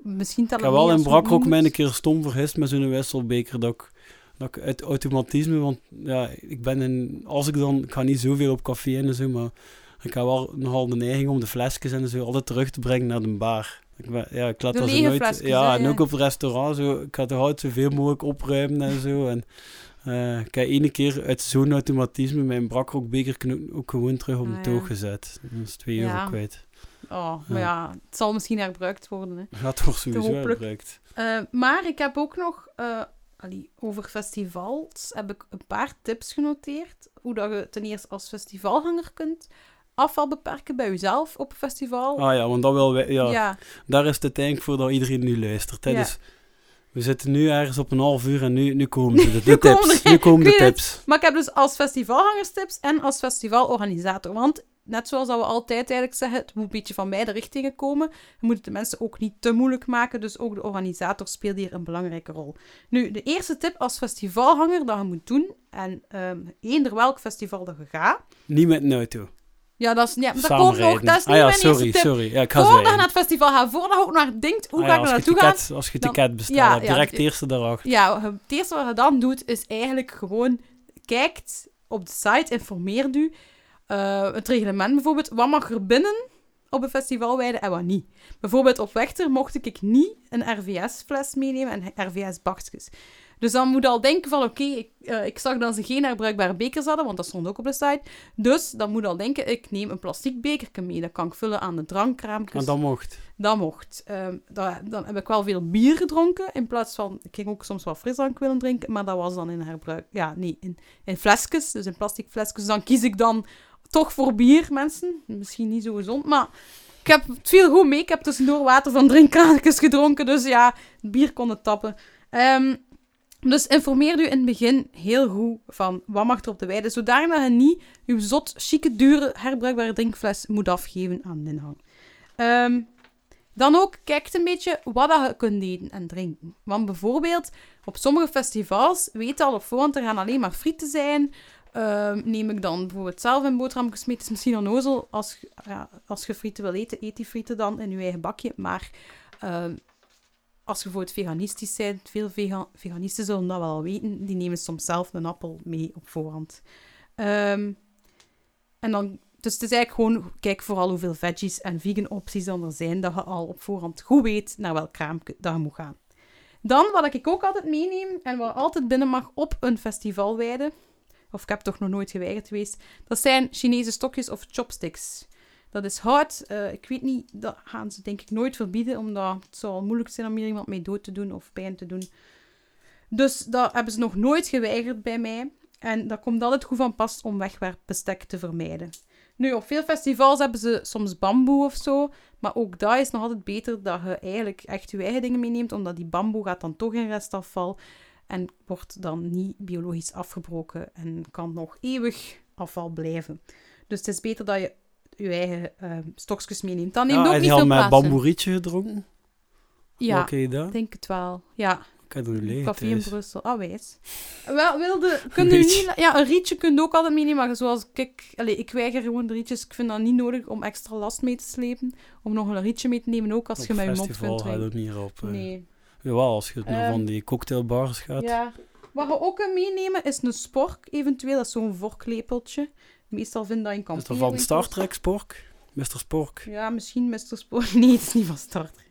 Misschien Ik heb wel in Brakrok mij een keer stom vergist met zo'n wisselbeker dat ik dat ik uit automatisme, want ja, ik ben in, als ik dan, ik ga niet zoveel op café en zo, maar ik heb wel nogal de neiging om de flesjes en zo altijd terug te brengen naar de bar. Ik ben, ja, ik laat dat zo nooit. Ja, en ook op het restaurant, zo, ik ga toch altijd zoveel mogelijk opruimen en zo. En uh, ik heb ene keer uit zo'n automatisme mijn brakrokbeker ook gewoon terug op de ah, toog gezet. Dat is twee euro kwijt. Oh, maar ja. het zal misschien herbruikt worden. Hè. Gaat toch sowieso herbruikt. Uh, maar ik heb ook nog, uh, allee, over festivals, heb ik een paar tips genoteerd. Hoe dat je ten eerste als festivalhanger kunt afval beperken bij jezelf op een festival. Ah ja, want dat wil wij, ja, ja. Daar is het denk voor dat iedereen nu luistert. Hè? Ja. Dus we zitten nu ergens op een half uur en nu, nu komen de, de, de tips. nu komen de tips. Het. Maar ik heb dus als festivalhangers tips en als festivalorganisator. Want net zoals dat we altijd eigenlijk zeggen, het moet een beetje van beide richtingen komen. We moeten de mensen ook niet te moeilijk maken, dus ook de organisator speelt hier een belangrijke rol. Nu, de eerste tip als festivalhanger dat je moet doen, en um, eender welk festival dat je gaat... Niet met een auto. Ja, dat, is, ja, dat komt nog. Dat is niet ah, ja, mijn sorry, tip. sorry. Ja, ik ga voordat je naar het festival gaat, voordat je ook naar denkt, hoe ah, ga ik er je naartoe ticket, gaan... Als je ticket bestelt, ja, direct het- eerste daarachter. Ja, het eerste wat je dan doet, is eigenlijk gewoon kijkt op de site, informeert u. eh, het reglement bijvoorbeeld, wat mag er binnen op een festivalweide en wat niet. Bijvoorbeeld op Wechter mocht ik niet een RVS-fles meenemen en RVS-bakjes. Dus dan moet je al denken van, oké, ik, eh, ik zag dat ze geen herbruikbare bekers hadden, want dat stond ook op de site. Dus dan moet je al denken, ik neem een plastic bekertje mee. Dat kan ik vullen aan de drankkraampjes. En dat mocht. Dat mocht. Ehm, dat, dan heb ik wel veel bier gedronken. In plaats van... Ik ging ook soms wel frisdrank willen drinken. Maar dat was dan in herbruik... Ja, nee. In, in flesjes. Dus in plastic flesjes. Dus dan kies ik dan toch voor bier, mensen. Misschien niet zo gezond. Maar ik heb het viel goed mee. Ik heb tussendoor water van drinkkraantjes gedronken. Dus ja, bier kon het tappen. Ehm, dus informeer u in het begin heel goed van wat mag er op de weide. Zodanig dat je niet uw zot, chique, dure, herbruikbare drinkfles moet afgeven aan de inhang. Ehm, dan ook kijkt een beetje wat je kunt eten en drinken. Want bijvoorbeeld, op sommige festivals weet je al op voorhand, er gaan alleen maar frieten zijn. Ehm, neem ik dan bijvoorbeeld zelf een boterham gesmeed. Het is misschien onnozel, als, ja, als je frieten wil eten, eet die frieten dan in je eigen bakje. Maar ehm, als je bijvoorbeeld veganistisch bent, veel vega veganisten zullen dat wel weten, die nemen soms zelf een appel mee op voorhand. Ehm, en dan, dus het is eigenlijk gewoon, kijk vooral hoeveel veggies en vegan opties er zijn, dat je al op voorhand goed weet naar welk kraampje dat je moet gaan. Dan, wat ik ook altijd meeneem, en wat altijd binnen mag op een festivalweide, of ik heb toch nog nooit geweigerd geweest, dat zijn Chinese stokjes of chopsticks. Dat is hout. eh, ik weet niet, dat gaan ze denk ik nooit verbieden, omdat het zou moeilijk zijn om hier iemand mee dood te doen of pijn te doen. Dus dat hebben ze nog nooit geweigerd bij mij. En dat komt altijd goed van pas om wegwerpbestek te vermijden. Nu, op veel festivals hebben ze soms bamboe of zo. Maar ook dat is nog altijd beter dat je eigenlijk echt je eigen dingen meeneemt. Omdat die bamboe gaat dan toch in restafval. En wordt dan niet biologisch afgebroken. En kan nog eeuwig afval blijven. Dus het is beter dat je je eigen eh, stokjes meeneemt. Dan neemt Ja, ook en niet veel plaats in. bamboerietje gedronken. Ja, je ik denk het wel. Ja, heb café in. Brussel. Ah, wijs. Wel, wilde... Kun je niet... Ja, een rietje kun je ook altijd meenemen. Maar zoals ik... Allee, ik weiger gewoon de rietjes. Ik vind dat niet nodig om extra last mee te slepen. Om nog een rietje mee te nemen, ook als Op je met je mond kunt drinken. ook niet op. Nee. Jawel, als je naar Ehm, van die cocktailbars gaat. Ja. Wat je ook meenemen is een spork, eventueel. Dat is zo'n vorklepeltje. Meestal vind je dat in is kampioen. dat van Star Trek Spork? Mr. Spork. Ja, misschien Mr. Spoor. Nee, het is niet van Star Trek.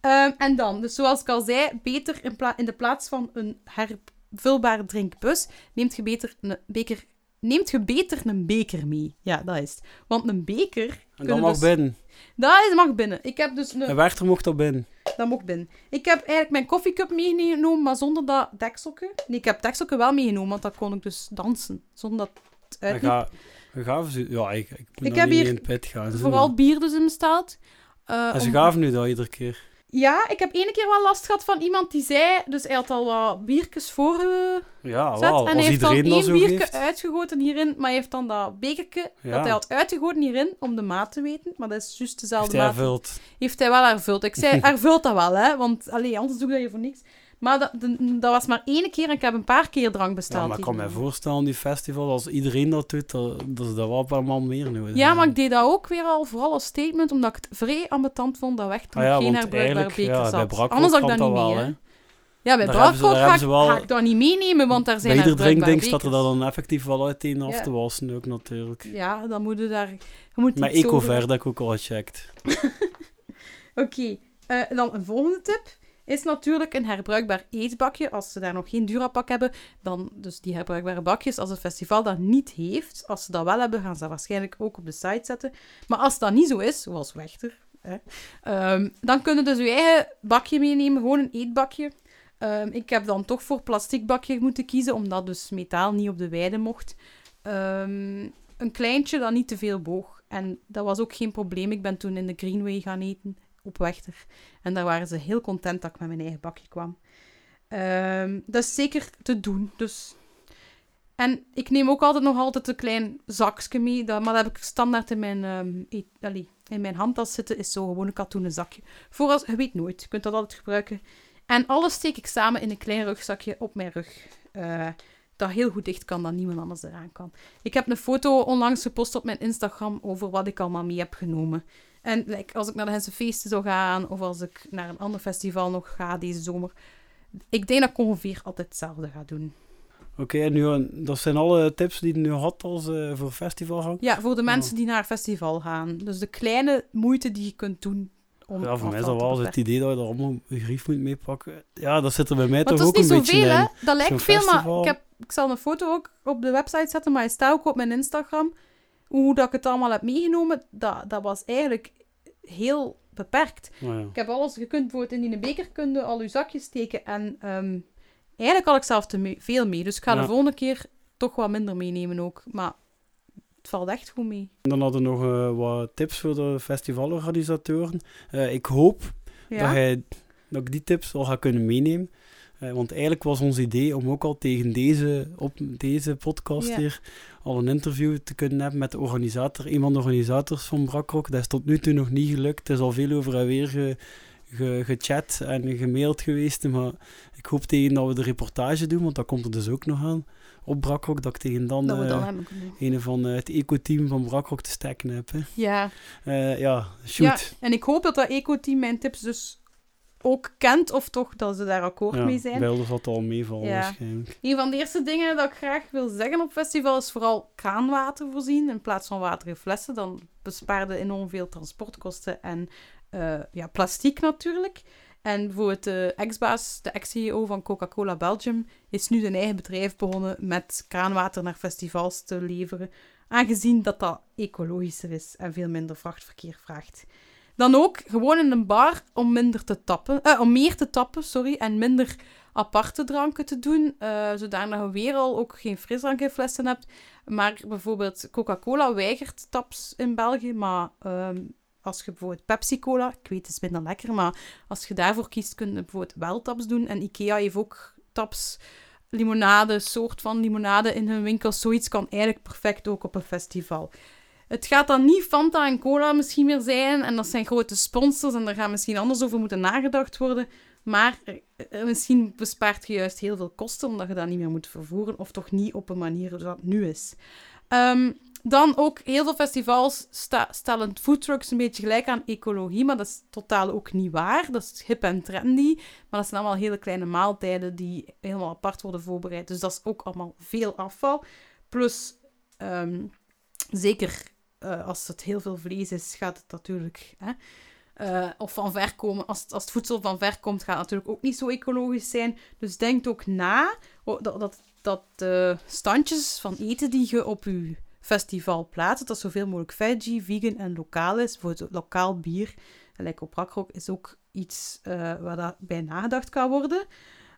Ehm, en dan, dus zoals ik al zei, beter in, in de plaats van een hervulbare drinkbus, neemt je beter een beker... Neemt je beter een beker mee. Ja, dat is het. Want een beker... En dat mag dus- binnen. Dat is- mag binnen. Ik heb dus een... En Werchter mocht dat binnen. Dat mocht binnen. Ik heb eigenlijk mijn koffiecup meegenomen, maar zonder dat dekselke. Nee, ik heb dekselke wel meegenomen, want dan kon ik dus dansen. Zonder dat het uitliep. ga, we gaven ze... Ja, ik, ik moet Ik nog heb niet hier in het pit gaan. Vooral maar. bier dus in bestaat. Eh, En ze om- gaven nu dat iedere keer. Ja, ik heb ene keer wel last gehad van iemand die zei... Dus hij had al wat biertjes voorgezet. Ja, wel. en hij heeft dan één geeft. uitgegoten hierin. Maar hij heeft dan dat bekertje Ja. dat hij had uitgegoten hierin, om de maat te weten. Maar dat is juist dezelfde maat. Heeft hij wel hervuld. Ik zei, hervult dat wel, hè. Want allee, anders doe ik dat hier voor niks. Maar dat, dat was maar één keer en ik heb een paar keer drank besteld. Ja, maar ik kan me voorstellen, die festival, als iedereen dat doet, dat, dat is dat wel een paar man meer nodig. Ja, maar ik deed dat ook weer al vooral als statement, omdat ik het vrij ambetant vond dat weg toen Ah ja, geen herbruikbare beker ja, zat. Anders had ik dat niet dat mee, wel, hè. hè. Ja, bij daar ga, ik- wel- ga ik dat niet meenemen, want daar zijn Bij ieder drinkding staat er dat dan effectief wel uit af Ja. te wassen ook natuurlijk. Ja, dan moet je daar... Moet Met over- Ecover, dat ik ook al gecheckt. Oké, eh, dan een volgende tip is natuurlijk een herbruikbaar eetbakje. Als ze daar nog geen Durapak hebben, dan dus die herbruikbare bakjes. Als het festival dat niet heeft, als ze dat wel hebben, gaan ze dat waarschijnlijk ook op de site zetten. Maar als dat niet zo is, zoals Wechter, hè, ehm, dan kunnen dus je eigen bakje meenemen, gewoon een eetbakje. Ehm, ik heb dan toch voor plastic bakje moeten kiezen, omdat dus metaal niet op de weide mocht. Ehm, een kleintje dat niet te veel boog. En dat was ook geen probleem. Ik ben toen in de Greenway gaan eten op Wechter. En daar waren ze heel content dat ik met mijn eigen bakje kwam. Um, dat is zeker te doen. Dus... En ik neem ook altijd nog altijd een klein zakje mee. Dat, maar dat heb ik standaard in mijn, um, in mijn handtas zitten. Is zo gewoon een katoenen zakje. Voor als, je weet nooit. Je kunt dat altijd gebruiken. En alles steek ik samen in een klein rugzakje op mijn rug. Uh, dat heel goed dicht kan, dat niemand anders eraan kan. Ik heb een foto onlangs gepost op mijn Instagram over wat ik allemaal mee heb genomen. En like, als ik naar de Hense Feesten zou gaan, of als ik naar een ander festival nog ga deze zomer, ik denk dat ik ongeveer altijd hetzelfde ga doen. Oké, en nu, dat zijn alle tips die je nu had als uh, voor festivalgang? Ja, voor de mensen oh. die naar festival gaan. Dus de kleine moeite die je kunt doen om Ja, voor mij is dat wel het idee dat je er allemaal een grief moet meepakken. Ja, dat zit er bij mij maar toch ook een beetje in. Het is niet zoveel, hè? Dat lijkt veel, maar ik, heb, ik zal een foto ook op de website zetten, maar hij staat ook op mijn Instagram hoe dat ik het allemaal heb meegenomen, dat, dat was eigenlijk heel beperkt. Oh ja. Ik heb alles, je kunt bijvoorbeeld in die beker kun al je zakjes steken en ehm, eigenlijk had ik zelf te veel mee. Dus ik ga de volgende keer toch wat minder meenemen ook. Maar het valt echt goed mee. En dan hadden we nog uh, wat tips voor de festivalorganisatoren. Uh, ik hoop dat, hij, dat ik die tips al ga kunnen meenemen. Uh, want eigenlijk was ons idee om ook al tegen deze, op deze podcast ja. hier al een interview te kunnen hebben met de organisator, een van de organisators van Brakrock. Dat is tot nu toe nog niet gelukt. Het is al veel over en weer ge, ge, gechat en gemaild geweest. Maar ik hoop tegen dat we de reportage doen, want dat komt er dus ook nog aan op Brakrock, dat ik tegen dan, dat uh, een van uh, het eco-team van Brakrock te stekken heb. Hè. Ja. Uh, ja, shoot. Ja, en ik hoop dat dat eco-team mijn tips dus ook kent, of toch dat ze daar akkoord ja, mee zijn. Beelden valt al meevallen ja. waarschijnlijk. Een van de eerste dingen dat ik graag wil zeggen op festival is vooral kraanwater voorzien in plaats van water in flessen. Dan bespaarde enorm veel transportkosten en uh, ja, plastiek natuurlijk. En bijvoorbeeld de ex-baas, de ex-CEO van Coca-Cola Belgium, is nu een eigen bedrijf begonnen met kraanwater naar festivals te leveren, aangezien dat dat ecologischer is en veel minder vrachtverkeer vraagt. Dan ook gewoon in een bar om minder te tappen, uh, om meer te tappen, sorry, en minder aparte dranken te doen, uh, zodanig je weer al ook geen frisdrank flessen hebt. Maar bijvoorbeeld Coca-Cola weigert taps in België, maar um, als je bijvoorbeeld Pepsi-Cola, ik weet het is minder lekker, maar als je daarvoor kiest, kun je bijvoorbeeld wel taps doen. En Ikea heeft ook taps, limonade, soort van limonade in hun winkel. Zoiets kan eigenlijk perfect ook op een festival. Het gaat dan niet Fanta en Cola misschien meer zijn. En dat zijn grote sponsors en daar gaat misschien anders over moeten nagedacht worden. Maar eh, misschien bespaart je juist heel veel kosten omdat je dat niet meer moet vervoeren. Of toch niet op een manier zoals dat nu is. Um, dan ook heel veel festivals stellen foodtrucks een beetje gelijk aan ecologie, maar dat is totaal ook niet waar. Dat is hip en trendy, maar dat zijn allemaal hele kleine maaltijden die helemaal apart worden voorbereid. Dus dat is ook allemaal veel afval. Plus, um, zeker uh, als het heel veel vlees is, gaat het natuurlijk... Hè, uh, of van ver komen. Als, als het voedsel van ver komt, gaat het natuurlijk ook niet zo ecologisch zijn. Dus denk ook na dat, dat, dat de standjes van eten die je op je festival plaatst, dat zoveel mogelijk veggie, vegan en lokaal is. Bijvoorbeeld lokaal bier, gelijk op Rakrok, is ook iets uh, waar dat bij nagedacht kan worden.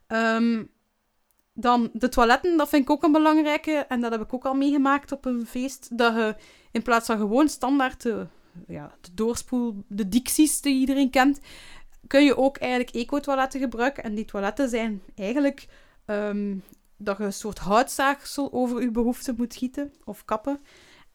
Um, dan de toiletten, dat vind ik ook een belangrijke. En dat heb ik ook al meegemaakt op een feest. Dat je in plaats van gewoon standaard de, ja, de doorspoel, de dicties die iedereen kent, kun je ook eigenlijk eco-toiletten gebruiken. En die toiletten zijn eigenlijk um, dat je een soort houtzaagsel over je behoefte moet gieten of kappen.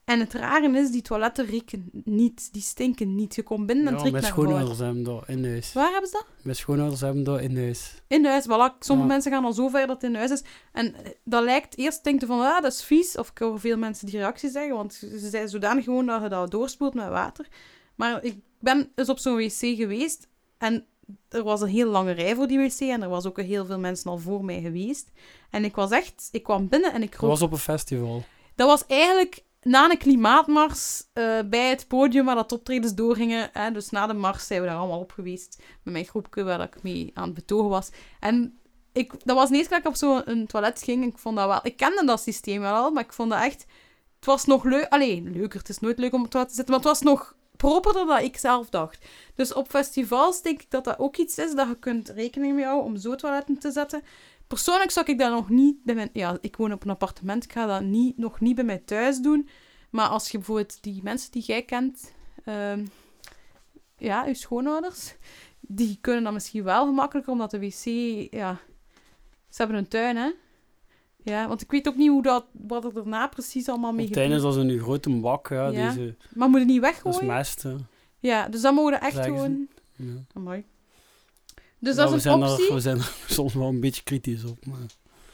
En het rare is, die toiletten rieken niet, die stinken niet. Je komt binnen en ja, het riekt naar schoonouders hebben dat in huis. Waar hebben ze dat? Mijn schoonouders hebben dat in huis. In huis, voilà. Sommige ja. mensen gaan al zo ver dat het in huis is. En dat lijkt, eerst denk je van, ah, dat is vies. Of ik hoor veel mensen die reactie zeggen, want ze zijn zodanig gewoon dat je dat doorspoelt met water. Maar ik ben eens op zo'n wc geweest en er was een heel lange rij voor die wc en er was ook heel veel mensen al voor mij geweest. En ik was echt, ik kwam binnen en ik rook... Dat was op een festival. Dat was eigenlijk na een klimaatmars uh, bij het podium waar dat optredens doorgingen. Hè, dus na de mars zijn we daar allemaal op geweest. Met mijn groepje waar ik mee aan het betogen was. En ik, dat was niet eens dat ik op zo'n toilet ging. Ik vond dat wel... Ik kende dat systeem wel al, maar ik vond dat echt... Het was nog leuk... Alleen, leuker. Het is nooit leuk om op het toilet te zitten, maar het was nog properder dan ik zelf dacht. Dus op festivals denk ik dat dat ook iets is dat je kunt rekening mee houden om zo toiletten te zetten. Persoonlijk zou ik dat nog niet bij mijn... Ja, ik woon op een appartement. Ik ga dat niet, nog niet bij mij thuis doen. Maar als je bijvoorbeeld die mensen die jij kent... Uh, ja, je schoonouders... Die kunnen dan misschien wel gemakkelijker, omdat de wc... Ja, ze hebben een tuin, hè. Ja, want ik weet ook niet hoe dat, wat er daarna precies allemaal mee gebeurt. tuin is als een grote bak, ja. ja. Deze, maar moet je niet weggooien? Dat is mest, Ja, dus dan mogen we echt gewoon... Ja. Amai. Dus dat is een we optie. Er, we zijn er soms wel een beetje kritisch op. Maar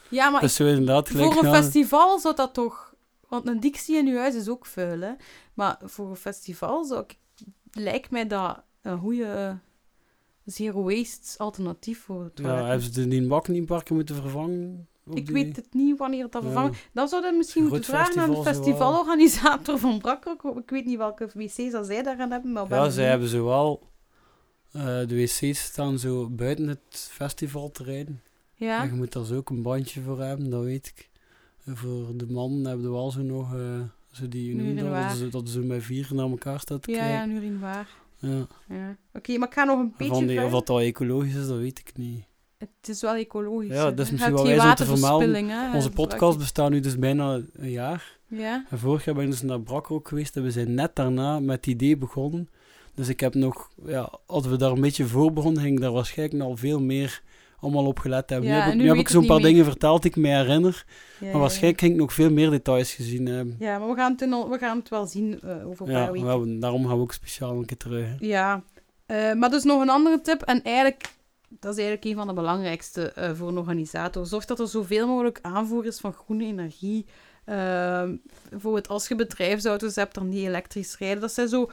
ja, maar zo inderdaad voor een festival zou dat toch... Want een dictie in uw huis is ook vuil, hè. Maar voor een festival zou ik... Lijkt mij dat een goede zero waste alternatief voor het Ja, hebben ze paar keer moeten vervangen? Ik weet het niet wanneer dat vervangen... Dan zou dat misschien moeten vragen aan de festivalorganisator van Brakker. Ik weet niet welke wc's dat zij daaraan hebben, maar... Ja, zij hebben zowel... Uh, de wc's staan zo buiten het festivalterrein. Ja. En je moet daar zo ook een bandje voor hebben, dat weet ik. En voor de man hebben we wel zo nog... Uh, zo die, noemen dat, ze, dat ze met vier naar elkaar staat te ja, kijken. Ja, een urinoir. Ja. ja. Oké, maar ik ga nog een beetje Van die, Of dat al ecologisch is, dat weet ik niet. Het is wel ecologisch. Ja, dat is misschien wel wijs om te vermelden. Onze podcast bestaat nu dus bijna een jaar. Ja. En vorig jaar ben ik dus naar Brak ook geweest en we zijn net daarna met het idee begonnen. Dus ik heb nog, ja, als we daar een beetje voor begonnen, ging daar waarschijnlijk al veel meer allemaal op gelet hebben. Ja, nu heb ik, nu heb ik zo'n paar dingen verteld die ik me herinner. Ja, maar waarschijnlijk ging ik nog veel meer details gezien hebben. Ja, maar we gaan het, we gaan het wel zien uh, over een paar weken. Ja, daarom gaan we ook speciaal een keer terug. Hè. Ja, uh, maar dus nog een andere tip. En eigenlijk, dat is eigenlijk een van de belangrijkste uh, voor een organisator. Zorg dat er zoveel mogelijk aanvoer is van groene energie. bijvoorbeeld als je bedrijfsauto's hebt, dan die elektrisch rijden. Dat zijn zo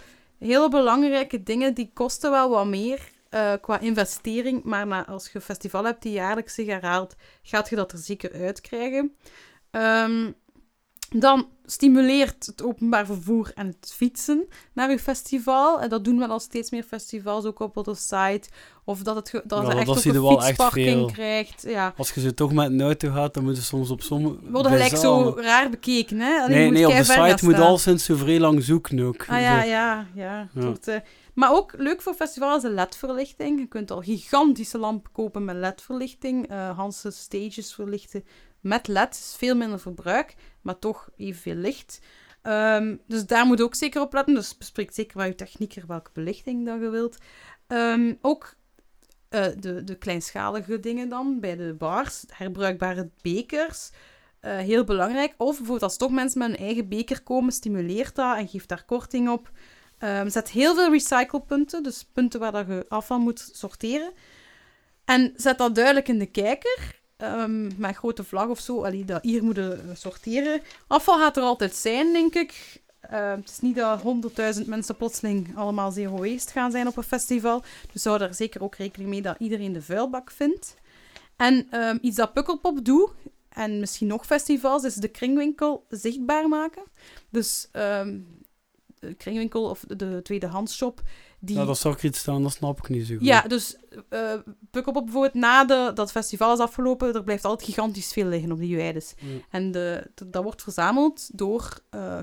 hele belangrijke dingen, die kosten wel wat meer uh, qua investering. Maar als je een festival hebt die jaarlijks zich herhaalt, gaat je dat er zeker uitkrijgen. Um, dan stimuleert het openbaar vervoer en het fietsen naar uw festival. En dat doen wel al steeds meer festivals, ook op de site. Of dat, het dat ja, echt ook een fietsparking krijgt. Ja. Als je ze toch met een auto gaat, dan moeten soms op sommige... Worden gelijk zo raar bekeken, hè? Alleen nee, nee, op de site moet al sinds zo vrij lang zoeken ook. Ah ja, ja, ja. ja. Tot, uh, maar ook leuk voor festivals is LED-verlichting. Je kunt al gigantische lampen kopen met LED-verlichting. Uh, Hansen stages verlichten met LED. is veel minder verbruik, maar toch evenveel licht. Um, dus daar moet ook zeker op letten. Dus bespreek zeker met je technieker welke belichting dat je wilt. Um, ook uh, de, de kleinschalige dingen dan bij de bars. Herbruikbare bekers. Uh, heel belangrijk. Of bijvoorbeeld als toch mensen met een eigen beker komen, stimuleert dat en geeft daar korting op. Um, zet heel veel recyclepunten, dus punten waar dat je afval moet sorteren. En zet dat duidelijk in de kijker. Um, met grote vlag of zo, allee, dat hier moeten sorteren. Afval gaat er altijd zijn, denk ik. Uh, het is niet dat honderdduizend mensen plotseling allemaal zero waste gaan zijn op een festival. Dus hou daar zeker ook rekening mee dat iedereen de vuilbak vindt. En um, iets dat Pukkelpop doet, en misschien nog festivals, is de kringwinkel zichtbaar maken. Dus kringwinkel of de tweedehandsshop. Die... Ja, dat zou ik iets staan, dat snap ik niet zo goed. Ja, dus uh, Pukkelpop bijvoorbeeld na de, dat festival is afgelopen, er blijft altijd gigantisch veel liggen op die Juides. Mm. En de, dat wordt verzameld door uh,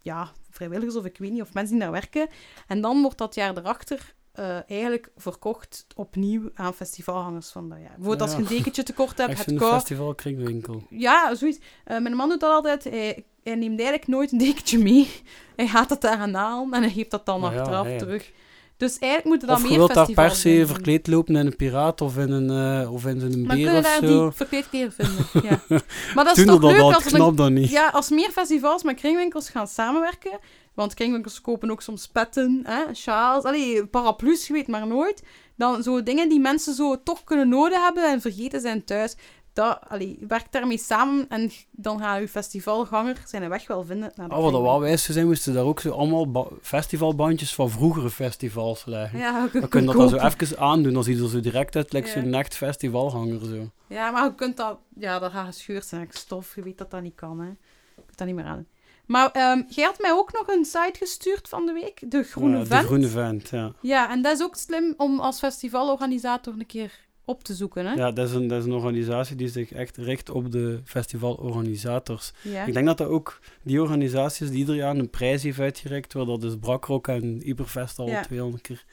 ja, vrijwilligers of ik weet niet, of mensen die daar werken. En dan wordt dat jaar erachter uh, eigenlijk verkocht opnieuw aan festivalhangers van dat jaar. Bijvoorbeeld als je een dekentje tekort hebt, het een festival kringwinkel. Ja, zoiets. Uh, mijn man doet dat altijd. Hij, hij, neemt eigenlijk nooit een dekentje mee. Hij gaat het daar aan halen en hij geeft dat dan nou achteraf ja, terug. Dus eigenlijk moeten dan meer festivals Of je wilt daar per se verkleed lopen in een piraat of in een, uh, of in een beer of zo. Maar die verkleedkleren vinden, ja. Maar dat is toch leuk als, knap dan niet. Ja, als meer festivals met kringwinkels gaan samenwerken... Want kringwinkels kopen ook soms petten, hè, sjaals, allee, paraplu's, je weet maar nooit. Dan zo dingen die mensen zo toch kunnen nodig hebben en vergeten zijn thuis. Dat, allee, werk daarmee samen en dan gaat uw festivalganger zijn weg wel vinden. Naar de oh, wat dat wel wijs zijn, moesten daar ook zo allemaal festivalbandjes van vroegere festivals leggen. Ja, je dat dan zo even aandoen, dan zie je er zo direct uit, ja. zo'n echt festivalhanger zo. Ja, maar je kunt dat, ja, dat gaat gescheurd zijn, stof, je weet dat dat niet kan, hè. Je kunt dat niet meer aan. Maar um, jij had mij ook nog een site gestuurd van de week, de Groene ja, Vent. De Groene Vent, ja. Ja, en dat is ook slim om als festivalorganisator een keer op te zoeken, hè? Ja, dat is, een, dat is een organisatie die zich echt richt op de festivalorganisators. Ja. Ik denk dat dat ook die organisaties die ieder jaar een prijs heeft uitgereikt, waar dat is Brakrock en Iberfest al Ja. 200 keer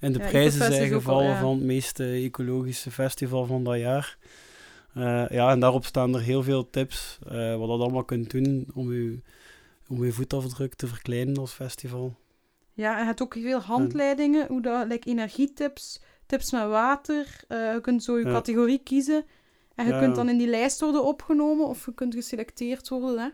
in de Ja, prijzen zijn al, gevallen ja. van het meest eh, ecologische festival van dat jaar. Eh, ja, en daarop staan er heel veel tips eh, wat dat allemaal kunt doen om je, om je voetafdruk te verkleinen als festival. Ja, en je hebt ook veel handleidingen, hoe dat, like energietips, tips met water. eh, je kunt zo je Ja. categorie kiezen. En je Ja. kunt dan in die lijst worden opgenomen of je kunt geselecteerd worden. Hè?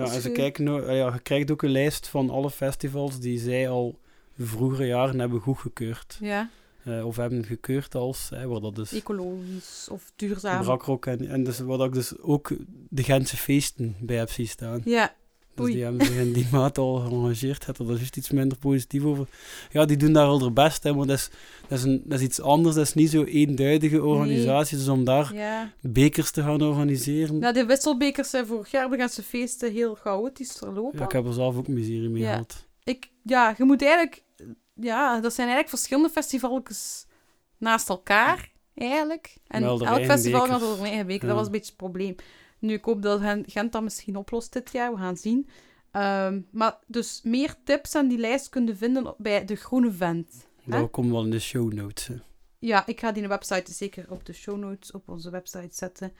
Ja, Dus en ze je- kijken nou, eh, ja, je krijgt ook een lijst van alle festivals die zij al vroegere jaren hebben goedgekeurd. Ja, Eh, of hebben gekeurd als, hè, waar dat dus ecologisch of duurzaam. Brakrok en, en dus, waar ik dus ook de Gentse feesten bij heb zien staan. Ja, Dus Oei. die hebben zich in die maat al gearrangeerd. Het er dus juist iets minder positief over. Ja, die doen daar wel hun best, hè, maar dat is, dat, is een, dat is iets anders. Dat is niet zo eenduidige organisatie. Dus om daar ja. bekers te gaan organiseren. ja, de wisselbekers zijn vorig jaar feesten heel chaotisch verlopen. Ja, ik heb er zelf ook miserie mee Ja. gehad. Ik, ja, je moet eigenlijk... Ja, dat zijn eigenlijk verschillende festivals naast elkaar, eigenlijk. En elk festival gaat over een eigen beker. Dat was een beetje het probleem. Nu, ik hoop dat Gen- Gent dat misschien oplost dit jaar. We gaan zien. Ehm, maar dus meer tips aan die lijst kunnen vinden bij de Groene Vent. Dat komt wel in de show notes. hè. Ja, ik ga die website zeker op de show notes op onze website zetten.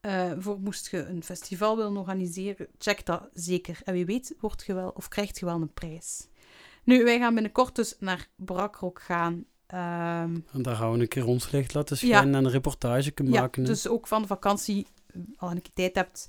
Eh, voor moest je een festival willen organiseren, check dat zeker. En wie weet, word je wel of krijgt je wel een prijs. Nu, wij gaan binnenkort dus naar Brakrok gaan. Ehm, En daar gaan we een keer ons licht laten schijnen en een reportage kunnen ja, maken. dus ook van de vakantie, al een keer tijd hebt,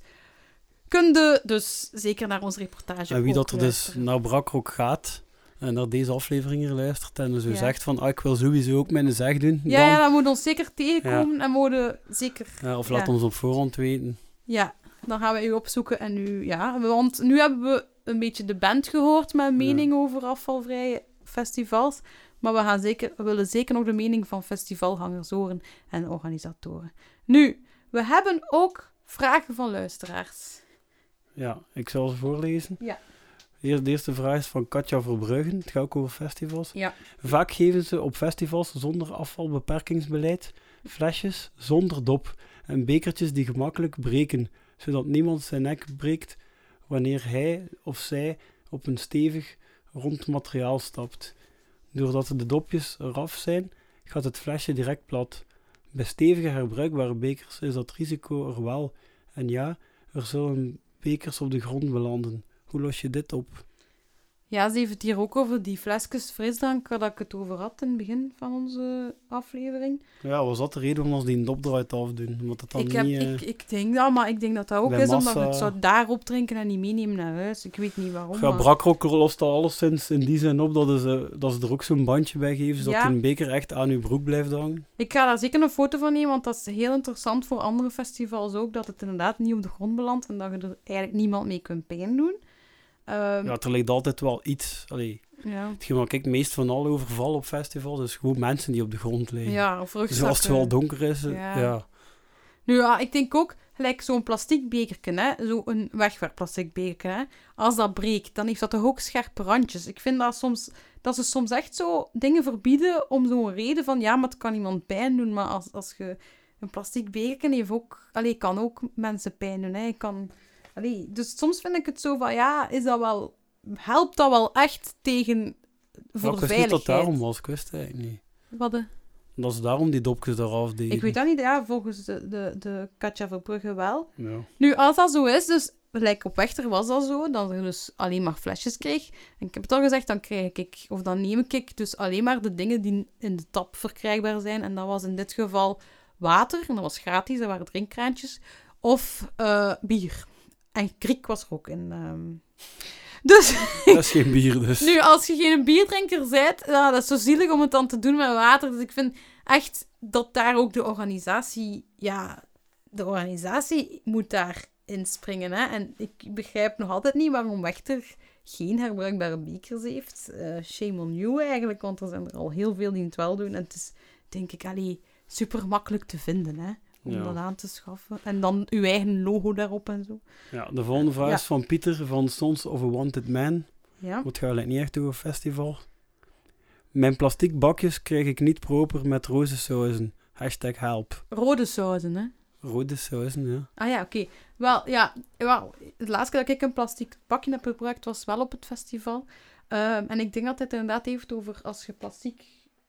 kun je dus zeker naar onze reportage En wie dat er dus naar Brakrok gaat en naar deze aflevering hier luistert en zo Ja. zegt van ah, ik wil sowieso ook mijn zeg doen, Ja, dan, ja, dat moet ons zeker tegenkomen en moeten zeker Ja, of laat Ja. ons op voorhand weten. Ja, dan gaan we u opzoeken en nu, ja, want nu hebben we een beetje de band gehoord met een mening over afvalvrije festivals. Maar we, gaan zeker, we willen zeker nog de mening van festivalhangers horen en organisatoren. Nu, we hebben ook vragen van luisteraars. Ja, ik zal ze voorlezen. Ja. De eerste vraag is van Katja Verbruggen. Het gaat ook over festivals. Ja. Vaak geven ze op festivals zonder afvalbeperkingsbeleid flesjes zonder dop en bekertjes die gemakkelijk breken, zodat niemand zijn nek breekt wanneer hij of zij op een stevig rond materiaal stapt. Doordat de dopjes eraf zijn, gaat het flesje direct plat. Bij stevige herbruikbare bekers is dat risico er wel. En ja, er zullen bekers op de grond belanden. Hoe los je dit op? Ja, ze heeft het hier ook over die flesjes frisdrank waar ik het over had in het begin van onze aflevering. Ja, was dat de reden om ons die dop eruit af te doen? Omdat het dan Ik, heb, niet... eh, ik, ik denk dat, maar ik denk dat dat ook is omdat je het zou daarop drinken en niet meenemen naar huis. Ik weet niet waarom. Ja, maar- Brakrok lost dat alleszins in die zin op dat ze, dat ze er ook zo'n bandje bij geven, zodat Ja. een beker echt aan uw broek blijft hangen. Ik ga daar zeker een foto van nemen, want dat is heel interessant voor andere festivals ook, dat het inderdaad niet op de grond belandt en dat je er eigenlijk niemand mee kunt pijn doen. Ehm, Ja, er ligt altijd wel iets. Allee, ja. hetgeen wat ik het meest van al overval op festivals, is gewoon mensen die op de grond liggen. ja, of dus als het wel donker is, eh, Ja. ja. Nu ja, ik denk ook, gelijk zo'n plastic bekerken, hè, zo'n wegwerpplastic bekerken, hè, als dat breekt, dan heeft dat toch ook scherpe randjes. Ik vind dat soms, dat ze soms echt zo dingen verbieden om zo'n reden van, ja, maar het kan iemand pijn doen, maar als, als je een plastic bekerken heeft ook, allee, kan ook mensen pijn doen, hè, kan, allee, dus soms vind ik het zo van, ja, is dat wel, helpt dat wel echt tegen, voor ik wist niet dat daarom was, ik wist eigenlijk niet. Wat de- Dat ze daarom die dopjes eraf deden. ik weet dat niet, ja, volgens de, de, de Katja Verbrugge wel. Ja. Nu, als dat zo is, dus gelijk op Wechter was dat zo, dat je dus alleen maar flesjes kreeg. En ik heb het al gezegd, dan krijg ik, of dan neem ik dus alleen maar de dingen die in de tap verkrijgbaar zijn. En dat was in dit geval water, en dat was gratis, dat waren drinkkraantjes. Of eh, bier. En Griek was er ook in. ehm. Dus Dat is geen bier, dus. nu, als je geen bierdrinker bent, ja, dat is zo zielig om het dan te doen met water. Dus ik vind echt dat daar ook de organisatie, ja, de organisatie moet daar inspringen. Hè? En ik begrijp nog altijd niet waarom Wechter geen herbruikbare bekers heeft. Eh, shame on you eigenlijk, want er zijn er al heel veel die het wel doen. En het is, denk ik, allee, super makkelijk te vinden. Hè? Om Ja. dat aan te schaffen. En dan uw eigen logo daarop en zo. Ja, de volgende vraag Ja. is van Pieter van Sons of a Wanted Man. Ja. Wat eigenlijk niet echt een festival. Mijn plastic bakjes krijg ik niet proper met roze sauzen. Hashtag help. Rode sauzen, hè. Rode sauzen, ja. Ah ja, oké. Wel, ja, wel, het laatste keer dat ik een plastic bakje heb gebruikt was wel op het festival. Ehm, en ik denk dat het inderdaad heeft over als je plastic,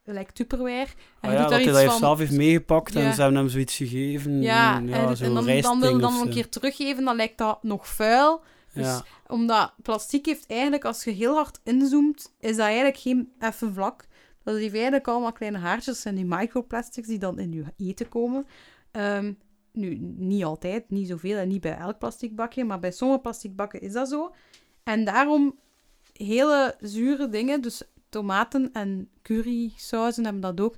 lijkt Tupperware, en ja, doet dat daar hij iets dat van... zelf heeft meegepakt Ja. en ze hebben hem zoiets gegeven. Ja, Mm, en, zo en dan, dan wil een keer teruggeven, dan lijkt dat nog vuil. Dus Ja, omdat plastic heeft eigenlijk, als je heel hard inzoomt, is dat eigenlijk geen effen vlak. Dat heeft eigenlijk allemaal kleine haartjes en die microplastics die dan in je eten komen. Ehm, nu, niet altijd, niet zoveel en niet bij elk plastic bakje, maar bij sommige plastic bakken is dat zo. En daarom hele zure dingen, dus tomaten en currysauzen hebben dat ook.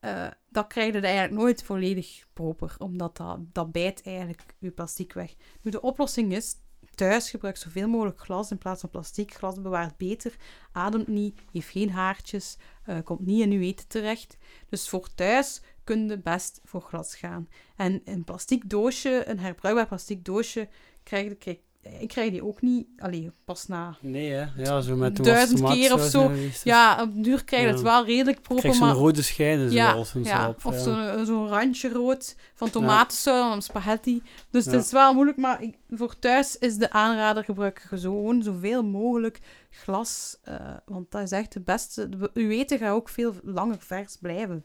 eh, dat krijg je eigenlijk nooit volledig proper, omdat dat, dat bijt eigenlijk je plastic weg. Nu, de oplossing is thuis gebruik zoveel mogelijk glas in plaats van plastic. Glas bewaart beter, ademt niet, heeft geen haartjes, eh, komt niet in uw eten terecht. Dus voor thuis kun je best voor glas gaan. En een plastic doosje, een herbruikbaar plastic doosje, krijg je, krijg, ik krijg die ook niet, alleen pas na. nee hè. Ja, zo met Duizend keer of zo. Ja, op duur krijg je het wel redelijk proper, Krijg zo'n maar... rode schijnen Ja, en ja, zo op. of zo'n zo'n randje rood van tomatensaus en spaghetti. Dus het is wel moeilijk, maar ik- voor thuis is de aanrader gebruik je gewoon zoveel mogelijk glas. eh, want dat is echt het beste. De- Uw eten gaat ook veel langer vers blijven.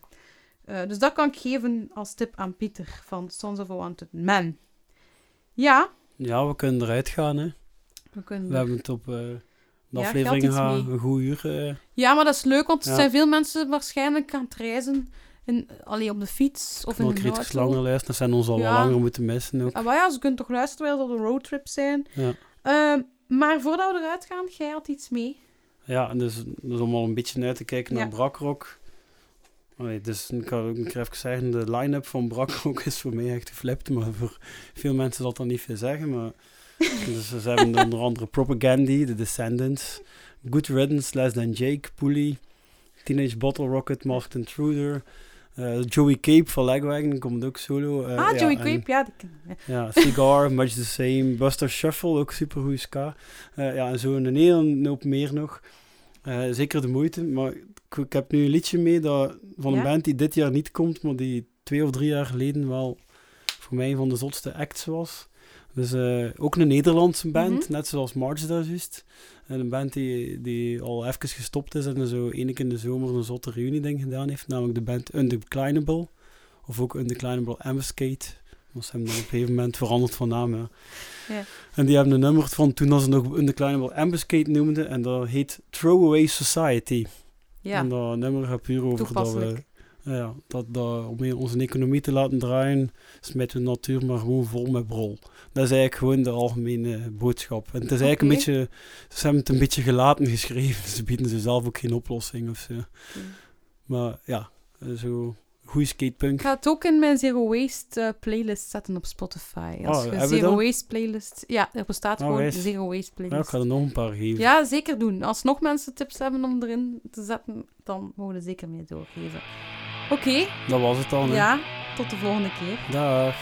Eh, dus dat kan ik geven als tip aan Pieter van Sons of a Wanted Man. Ja, Ja, we kunnen eruit gaan hè. we kunnen... We hebben het op eh, de Ja, aflevering mee. een goed uur. eh, Ja, maar dat is leuk, want er Ja. zijn veel mensen waarschijnlijk aan het reizen. In, alleen op de fiets of in de kritisch langer luisteren. Dat zijn ons al Ja. wel langer moeten missen ook. Ah, maar ja, ze kunnen toch luisteren terwijl dat een roadtrip zijn. Ja. Ehm, maar voordat we eruit gaan, jij had iets mee. Ja, en dus, dus om al een beetje uit te kijken naar Ja. Allee, dus ik kan ook even zeggen, de line-up van Brakrock is voor mij echt geflipt, maar voor veel mensen zal dat niet veel zeggen. Maar, dus ze hebben onder andere Propagandy, The Descendants, Good Riddance, Less Than Jake, Pulley, Teenage Bottle Rocket, Masked Intruder, eh, Joey Cape van Lagwagon komt ook solo. eh, ah, ja, Joey en- Cape, ja. Die ja, Cigar, Much the Same, Buster Shuffle, ook super goede ska. Eh, ja, en zo een hele hoop meer nog. Zeker de moeite, maar ik, ik heb nu een liedje mee dat, van een Ja? band die dit jaar niet komt, maar die twee of drie jaar geleden wel voor mij een van de zotste acts was. Dus eh, ook een Nederlandse band, Mhm. net zoals March daar juist. En een band die, die al even gestopt is en zo één keer in de zomer een zotte reunie ding gedaan heeft, namelijk de band Undeclinable. Of ook Undeclinable Ambuscade. Want ze hebben dan op een gegeven moment veranderd van naam. Ja. En die hebben een nummer van toen dat ze nog Undeclinable Ambuscade noemden. En dat heet Throwaway Society. Ja, En dat nummer gaat puur over dat we... Ja, dat, dat, om onze economie te laten draaien, smijten we de natuur maar gewoon vol met brol. Dat is eigenlijk gewoon de algemene boodschap. En het is eigenlijk een beetje... Ze hebben het een beetje gelaten geschreven. Ze bieden ze zelf ook geen oplossing of zo. Maar ja, zo... Goeie skatepunk. ik ga het ook in mijn Zero Waste eh, playlist zetten op Spotify. Als Oh, je hebben we Zero? Waste playlist... Ja, er bestaat Oh, gewoon een Zero Waste Ja, ik playlist. ga er nog een paar geven. Ja, zeker doen. Als nog mensen tips hebben om erin te zetten, dan mogen we zeker mee doorgeven. Oké, Dat was het dan. hè. ja, tot de volgende keer. Dag.